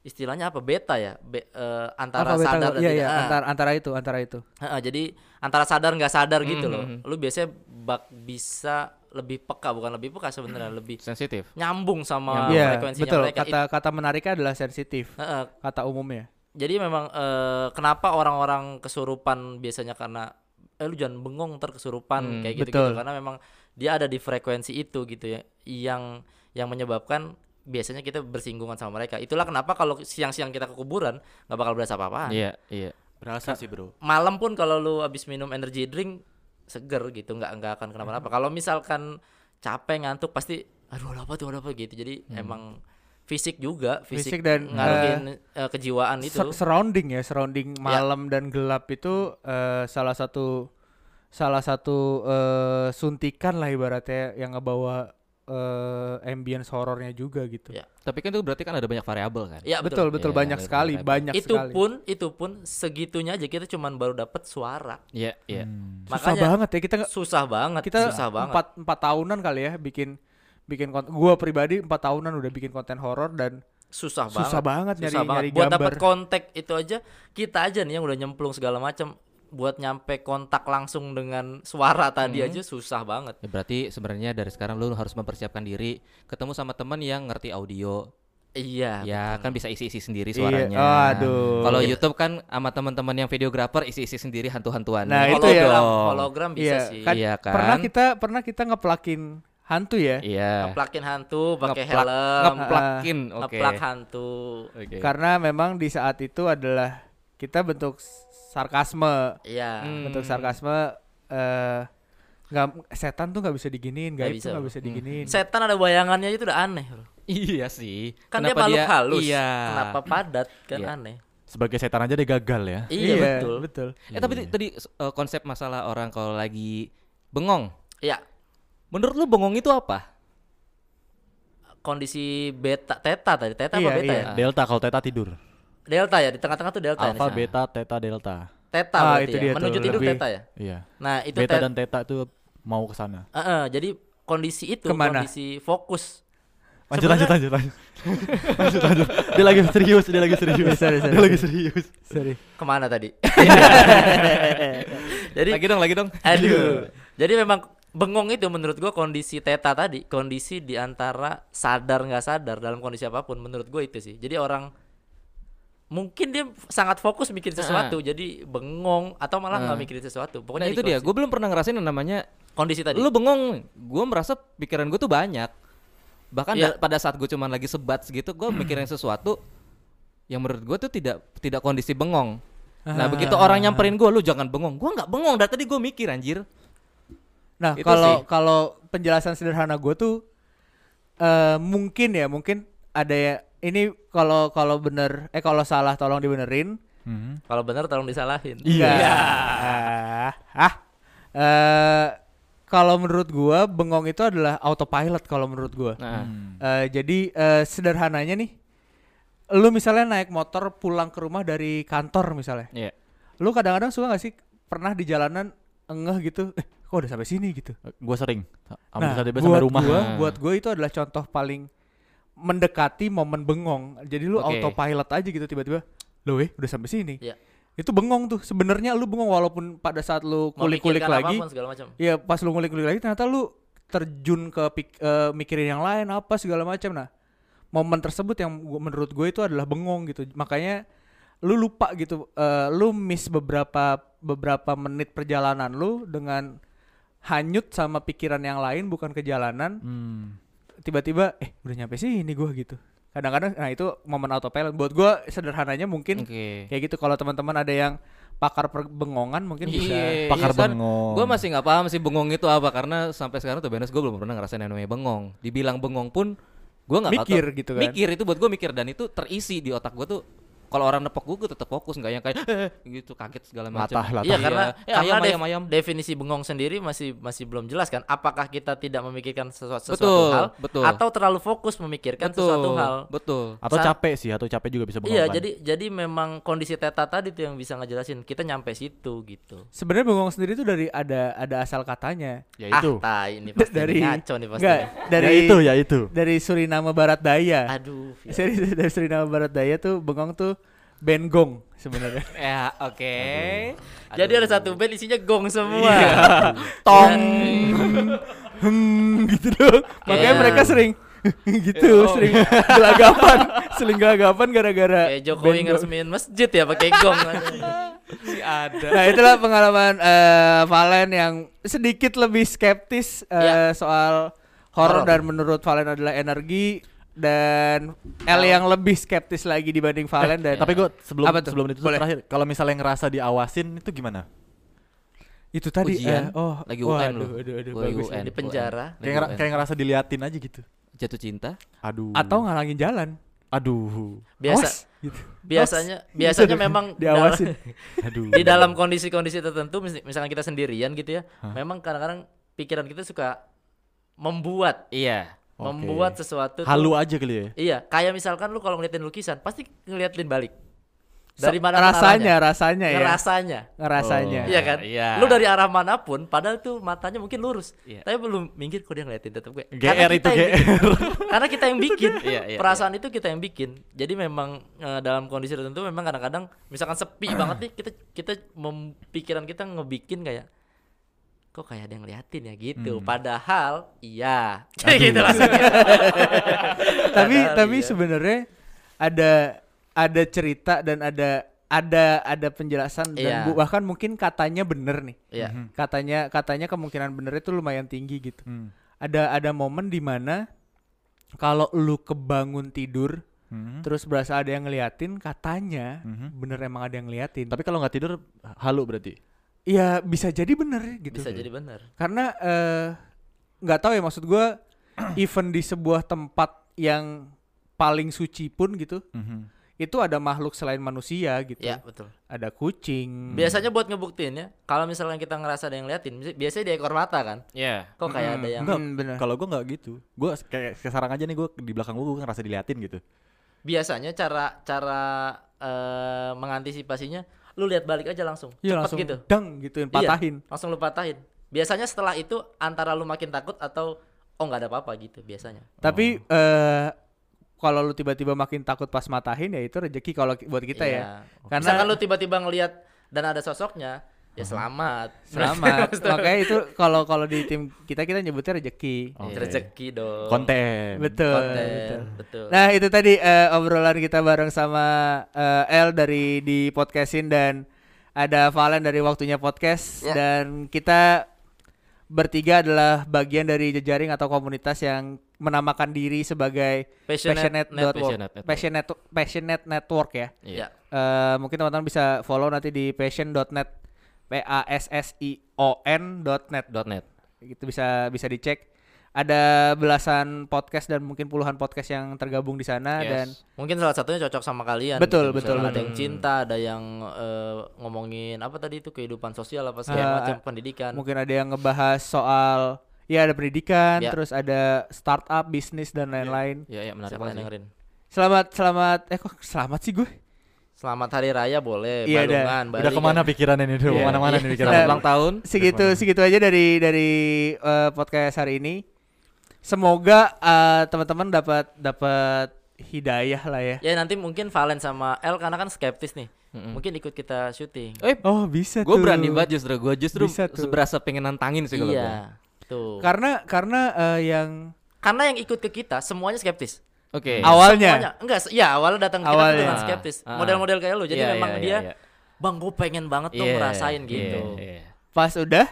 istilahnya apa beta ya Be- eh, antara Apa beta- sadar dan iya, tidak. iya, Ah. antara antara itu antara itu Heeh, jadi antara sadar nggak sadar gitu loh. Mhm. Lu biasanya bak bisa lebih peka bukan lebih peka sebenarnya lebih sensitif nyambung sama Iya, frekuensinya betul. mereka. Kata kata menariknya adalah sensitif. It- heeh, Kata umumnya. jadi memang eh, kenapa orang-orang kesurupan biasanya karena eh lu jangan bengong ntar kesurupan Hmm, kayak gitu, betul. karena memang dia ada di frekuensi itu gitu ya yang yang menyebabkan biasanya kita bersinggungan sama mereka. Itulah kenapa kalau siang-siang kita ke kuburan nggak bakal berasa apa-apa Iya, iya. Berasa sih, Bro. malam pun kalau lu habis minum energy drink seger gitu nggak nggak akan kenapa-napa. Kalau misalkan capek ngantuk pasti aduh ada apa tuh ada apa? gitu. Jadi emang fisik juga fisik, Fisik dan, ngaruhin eh, kejiwaan itu Sur- surrounding ya, surrounding malam dan gelap itu eh, salah satu salah satu eh, suntikan lah ibaratnya yang ngebawa eh, ambience horornya juga gitu. Ya. Tapi kan itu berarti kan ada banyak variabel kan. ya betul betul Iya, banyak iya, sekali, iya. banyak itu sekali. pun itu pun segitunya aja kita cuman baru dapat suara Iya, iya. Hmm. susah banget ya kita nggak- susah banget kita susah banget empat empat tahunan kali ya bikin bikin konten. Gua pribadi empat tahunan udah bikin konten horor dan susah, susah banget nyari susah nyari banget buat gambar. dapat kontak itu aja kita aja nih yang udah nyemplung segala macam buat nyampe kontak langsung dengan suara tadi Hmm. aja susah banget Ya, berarti sebenarnya dari sekarang lu harus mempersiapkan diri ketemu sama teman yang ngerti audio. iya ya, kan bisa isi-isi sendiri Iya, suaranya. aduh. Kalau YouTube kan sama teman-teman yang videografer isi-isi sendiri hantu-hantuan. Nah, Ini itu ya. hologram. hologram, hologram bisa Iya, sih kan, Iya kan? pernah kita pernah kita ngeplakin hantu ya. Iya. ngeplakin hantu pakai Ngeplak- helm Ngeplakin, oke. ngeplak hantu Oke. Karena memang di saat itu adalah kita bentuk sarkasme, iya Hmm. bentuk sarkasme eh nggak setan tuh nggak bisa diginiin, gaib bisa, tuh nggak bisa diginiin. setan ada bayangannya itu udah aneh bro. Iya sih. kan Kenapa dia makhluk halus Iya. kenapa padat kan Iya. aneh Sebagai setan aja dia gagal ya. iya, betul betul. Eh tapi t- tadi uh, konsep masalah orang kalau lagi bengong. iya Menurut lu bengong itu apa? kondisi beta teta tadi teta Iya, apa beta iya. ya Delta kalau teta tidur. delta ya di tengah-tengah tuh delta Alpha, ini beta, teta, delta. teta Ah, berarti itu ya dia menuju tidur lebih- teta ya Iya. nah itu beta tet- dan teta itu mau ke sana. Eh, eh, jadi kondisi itu Ke mana? kondisi fokus Lanjut, lanjut, lanjut, lanjut. lanjut, lanjut. Dia lagi serius, dia lagi serius. Sorry, sorry. Dia lagi serius. Sorry. ke mana tadi jadi Lagi dong, lagi dong. aduh jadi memang bengong itu menurut gua kondisi teta tadi kondisi di antara sadar nggak sadar dalam kondisi apa pun menurut gue itu sih jadi orang mungkin dia sangat fokus mikirin sesuatu jadi bengong atau malah nggak Ah. mikirin sesuatu Nah pokoknya itu di dia, gue belum pernah ngerasain yang namanya kondisi tadi Lu bengong, gue merasa pikiran gue tuh banyak. Bahkan da- pada saat gue cuman lagi sebat segitu, gue mikirin sesuatu yang menurut gue tuh tidak tidak kondisi bengong. Nah begitu orang nyamperin gue, lu jangan bengong. Gue nggak bengong, dari tadi gue mikir anjir. Nah, kalau kalau penjelasan sederhana gue tuh eh mungkin ya, mungkin ada ya ini kalau kalau bener eh kalau salah tolong dibenerin. Hmm. kalau benar tolong disalahin Iya. Ah, ah. Eh, kalau menurut gua bengong itu adalah autopilot kalau menurut gua. Nah, Hmm. Eh, jadi eh, sederhananya nih, lu misalnya naik motor pulang ke rumah dari kantor misalnya, iya. lu kadang-kadang suka gak sih pernah di jalanan engeh gitu, eh kok udah sampai sini gitu. Gue sering. Nah, sampai buat sampai rumah. gua, Nah. buat gua itu adalah contoh paling mendekati momen bengong. Jadi lu Oke. autopilot aja gitu tiba-tiba, lo eh udah sampai sini. Iya. Itu bengong tuh. Sebenarnya lu bengong walaupun pada saat lu kulik-kulik lagi, apa pun segala macam ya pas lu ngulik-ngulik lagi ternyata lu terjun ke pik- eh, mikirin yang lain apa segala macam. Nah, momen tersebut yang gua, menurut gue itu adalah bengong gitu. Makanya lu lupa gitu, eh, lu miss beberapa beberapa menit perjalanan lu dengan hanyut sama pikiran yang lain bukan ke jalanan. Hmm. Tiba-tiba eh udah nyampe sini gua gitu. Kadang-kadang nah itu momen autopilot. Buat gua sederhananya mungkin Oke. kayak gitu kalau teman-teman ada yang pakar perbengongan mungkin bisa Iya, Pakar iya, bengong. Gue masih nggak paham sih bengong itu apa karena sampai sekarang tuh benes gue belum pernah ngerasain yang namanya bengong. Dibilang bengong pun gue nggak Mikir tahu- gitu kan. Mikir itu buat gue mikir dan itu terisi di otak gue tuh. Kalau orang nepok gue, gue tetap fokus nggak yang kayak gitu kaget segala macam. Latah, latah. Iya karena Eh, karena ayam, def- ayam, ayam. definisi bengong sendiri masih masih belum jelas kan. Apakah kita tidak memikirkan sesuatu, sesuatu Betul, hal betul. atau terlalu fokus memikirkan sesuatu hal? Betul. Atau Saat- capek sih, atau capek juga bisa bengong. Iya, kan? jadi jadi memang kondisi teta tadi tuh yang bisa ngejelasin kita nyampe situ gitu. Sebenarnya bengong sendiri itu dari ada ada asal katanya. ya itu. Ah, tai ini pasti dari ngaco nih pasti. Enggak, dari ya itu, ya itu. dari Suriname Barat Daya. Aduh. Serius dari Suriname Barat Daya tuh bengong tuh bengong sebenarnya. Ya, oke. Jadi ada satu band isinya gong semua. Tong. Hmm, gitu dong. Makanya Kayak- mereka sering gitu sering gelagapan sering gelagapan gara-gara Kayak Jokowi band ngeresmiin masjid ya pakai gong. Si ada. Nah itulah pengalaman eh, Valen yang sedikit lebih skeptis eh, Ya. soal horor Horor. dan menurut Valen adalah energi dan L yang lebih skeptis lagi dibanding Valen dan Tapi gue sebelum sebelum itu Boleh. terakhir, kalau misalnya ngerasa diawasin itu gimana? itu tadi Ujian, eh, oh lagi UN lu. aduh, aduh, Lagi bagus. UN. Di penjara. Kayak, ngera- UN. kayak ngerasa diliatin aja gitu. jatuh cinta. Aduh. Atau ngalangin jalan. Aduh. Biasa Awas, gitu. biasanya Awas. biasanya Gitu. memang diawasin. Aduh. di dalam kondisi-kondisi tertentu mis- misalkan kita sendirian gitu ya memang kadang-kadang pikiran kita suka membuat Iya. Oke. membuat sesuatu tuh- halu aja kali ya. iya kayak misalkan lu kalau ngeliatin lukisan pasti ngeliatin balik dari mana rasanya, rasanya ya. ngerasanya Ngerasanya. Oh. iya kan Iya. lu dari arah mana pun padahal tuh matanya mungkin lurus Iya. tapi belum minggir kok dia ngeliatin tetap gue GR itu yang GR. bikin. karena kita yang bikin Iya, iya, perasaan itu kita yang bikin jadi memang eh, dalam kondisi tertentu memang kadang-kadang misalkan sepi banget nih kita kita mem- pikiran kita ngebikin kayak kok kayak ada yang ngeliatin ya gitu Hmm. padahal iya gitu tapi Padahal tapi iya. sebenarnya ada ada cerita dan ada ada ada penjelasan dan Iya. bu- bahkan mungkin katanya bener nih. Iya. Katanya katanya kemungkinan bener itu lumayan tinggi gitu. Hmm. Ada ada momen di mana kalau lu kebangun tidur Hmm. terus berasa ada yang ngeliatin katanya Mhm. bener emang ada yang ngeliatin. Tapi kalau nggak tidur halu berarti. Ya bisa jadi bener gitu. bisa jadi benar Karena eh, nggak tahu ya maksud gua even di sebuah tempat yang paling suci pun gitu Mhm. itu ada makhluk selain manusia gitu. ya betul Ada kucing. biasanya buat ngebuktiin ya kalau misalnya kita ngerasa ada yang ngeliatin bi- biasanya di ekor mata kan Iya. kok kayak ada yang Enggak, Hmm, bener. Kalau gue nggak gitu. Gue kayak sekarang aja nih gue di belakang gue gue ngerasa diliatin gitu. biasanya cara cara eh, mengantisipasinya lu lihat balik aja langsung Iya cepet langsung gitu dang gituin Iya, patahin. langsung lu patahin biasanya setelah itu antara lu makin takut atau oh nggak ada apa-apa gitu biasanya Tapi eh kalau lu tiba-tiba makin takut pas matahin ya itu rezeki kalau buat kita ya. Iya. Karena- misalkan lu tiba-tiba ngelihat dan ada sosoknya ya selamat Selamat. Makanya itu kalau kalau di tim kita kita nyebutnya rezeki. ya, rezeki dong Konten. Betul, Konten, betul. betul Nah itu tadi eh, obrolan kita bareng sama eh, L dari di podcastin dan ada Valen dari waktunya podcast Ya. dan kita bertiga adalah bagian dari jejaring atau komunitas yang menamakan diri sebagai Passionate passionate, Network. network. Passionate Network. passionate passionate network ya. ya Eh, mungkin teman-teman bisa follow nanti di passion.net p a s s i o n dot net Dot net. itu bisa bisa dicek ada belasan podcast dan mungkin puluhan podcast yang tergabung di sana Yes. dan mungkin salah satunya cocok sama kalian Betul, gitu. betul, Misalnya ada betul. yang cinta ada yang eh, ngomongin apa tadi itu kehidupan sosial apa segala Eh, macam pendidikan mungkin ada yang ngebahas soal ya ada pendidikan Ya. terus ada startup bisnis dan lain-lain Iya, iya menarik banget. yang sih. dengerin selamat selamat eh kok selamat sih gue selamat hari raya boleh Iya, balungan Udah ke mana pikirannya nih? Udah Iya. ke mana-mana nih. Nah, ulang tahun. segitu segitu aja dari dari eh, podcast hari ini semoga eh, teman-teman dapat dapat hidayah lah ya ya nanti mungkin Valen sama L karena kan skeptis nih Mm-mm. mungkin ikut kita syuting Eh, oh bisa gue tuh berani banget justru. Gue justru Bisa tuh. seberasa pengen nantangin sih kalau gua. iya tuh karena karena eh, yang karena yang ikut ke kita semuanya skeptis Oke. awalnya Semuanya. enggak ya awalnya datang ke kita tuh Awalnya. dengan skeptis Ah, model-model kayak lu jadi Iya, memang iya, dia iya, iya. bang gue pengen banget tuh Iya, ngerasain iya, gitu iya. pas udah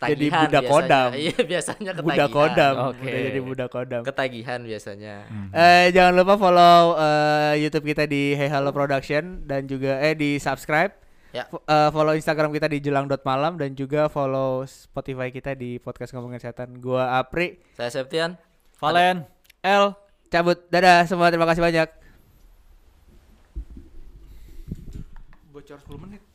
jadi Ketagihan budak biasanya. kodam iya biasanya ketagihan budak kodam Oke. udah jadi budak kodam ketagihan biasanya Eh jangan lupa follow eh, YouTube kita di Hey Halo Production dan juga eh di subscribe. Ya. Eh, follow Instagram kita di jelang.malam dan juga follow Spotify kita di podcast ngomongin setan. Gua Apri, saya Septian Valen. L, cabut. Dadah semua terima kasih banyak. Bocor 10 menit.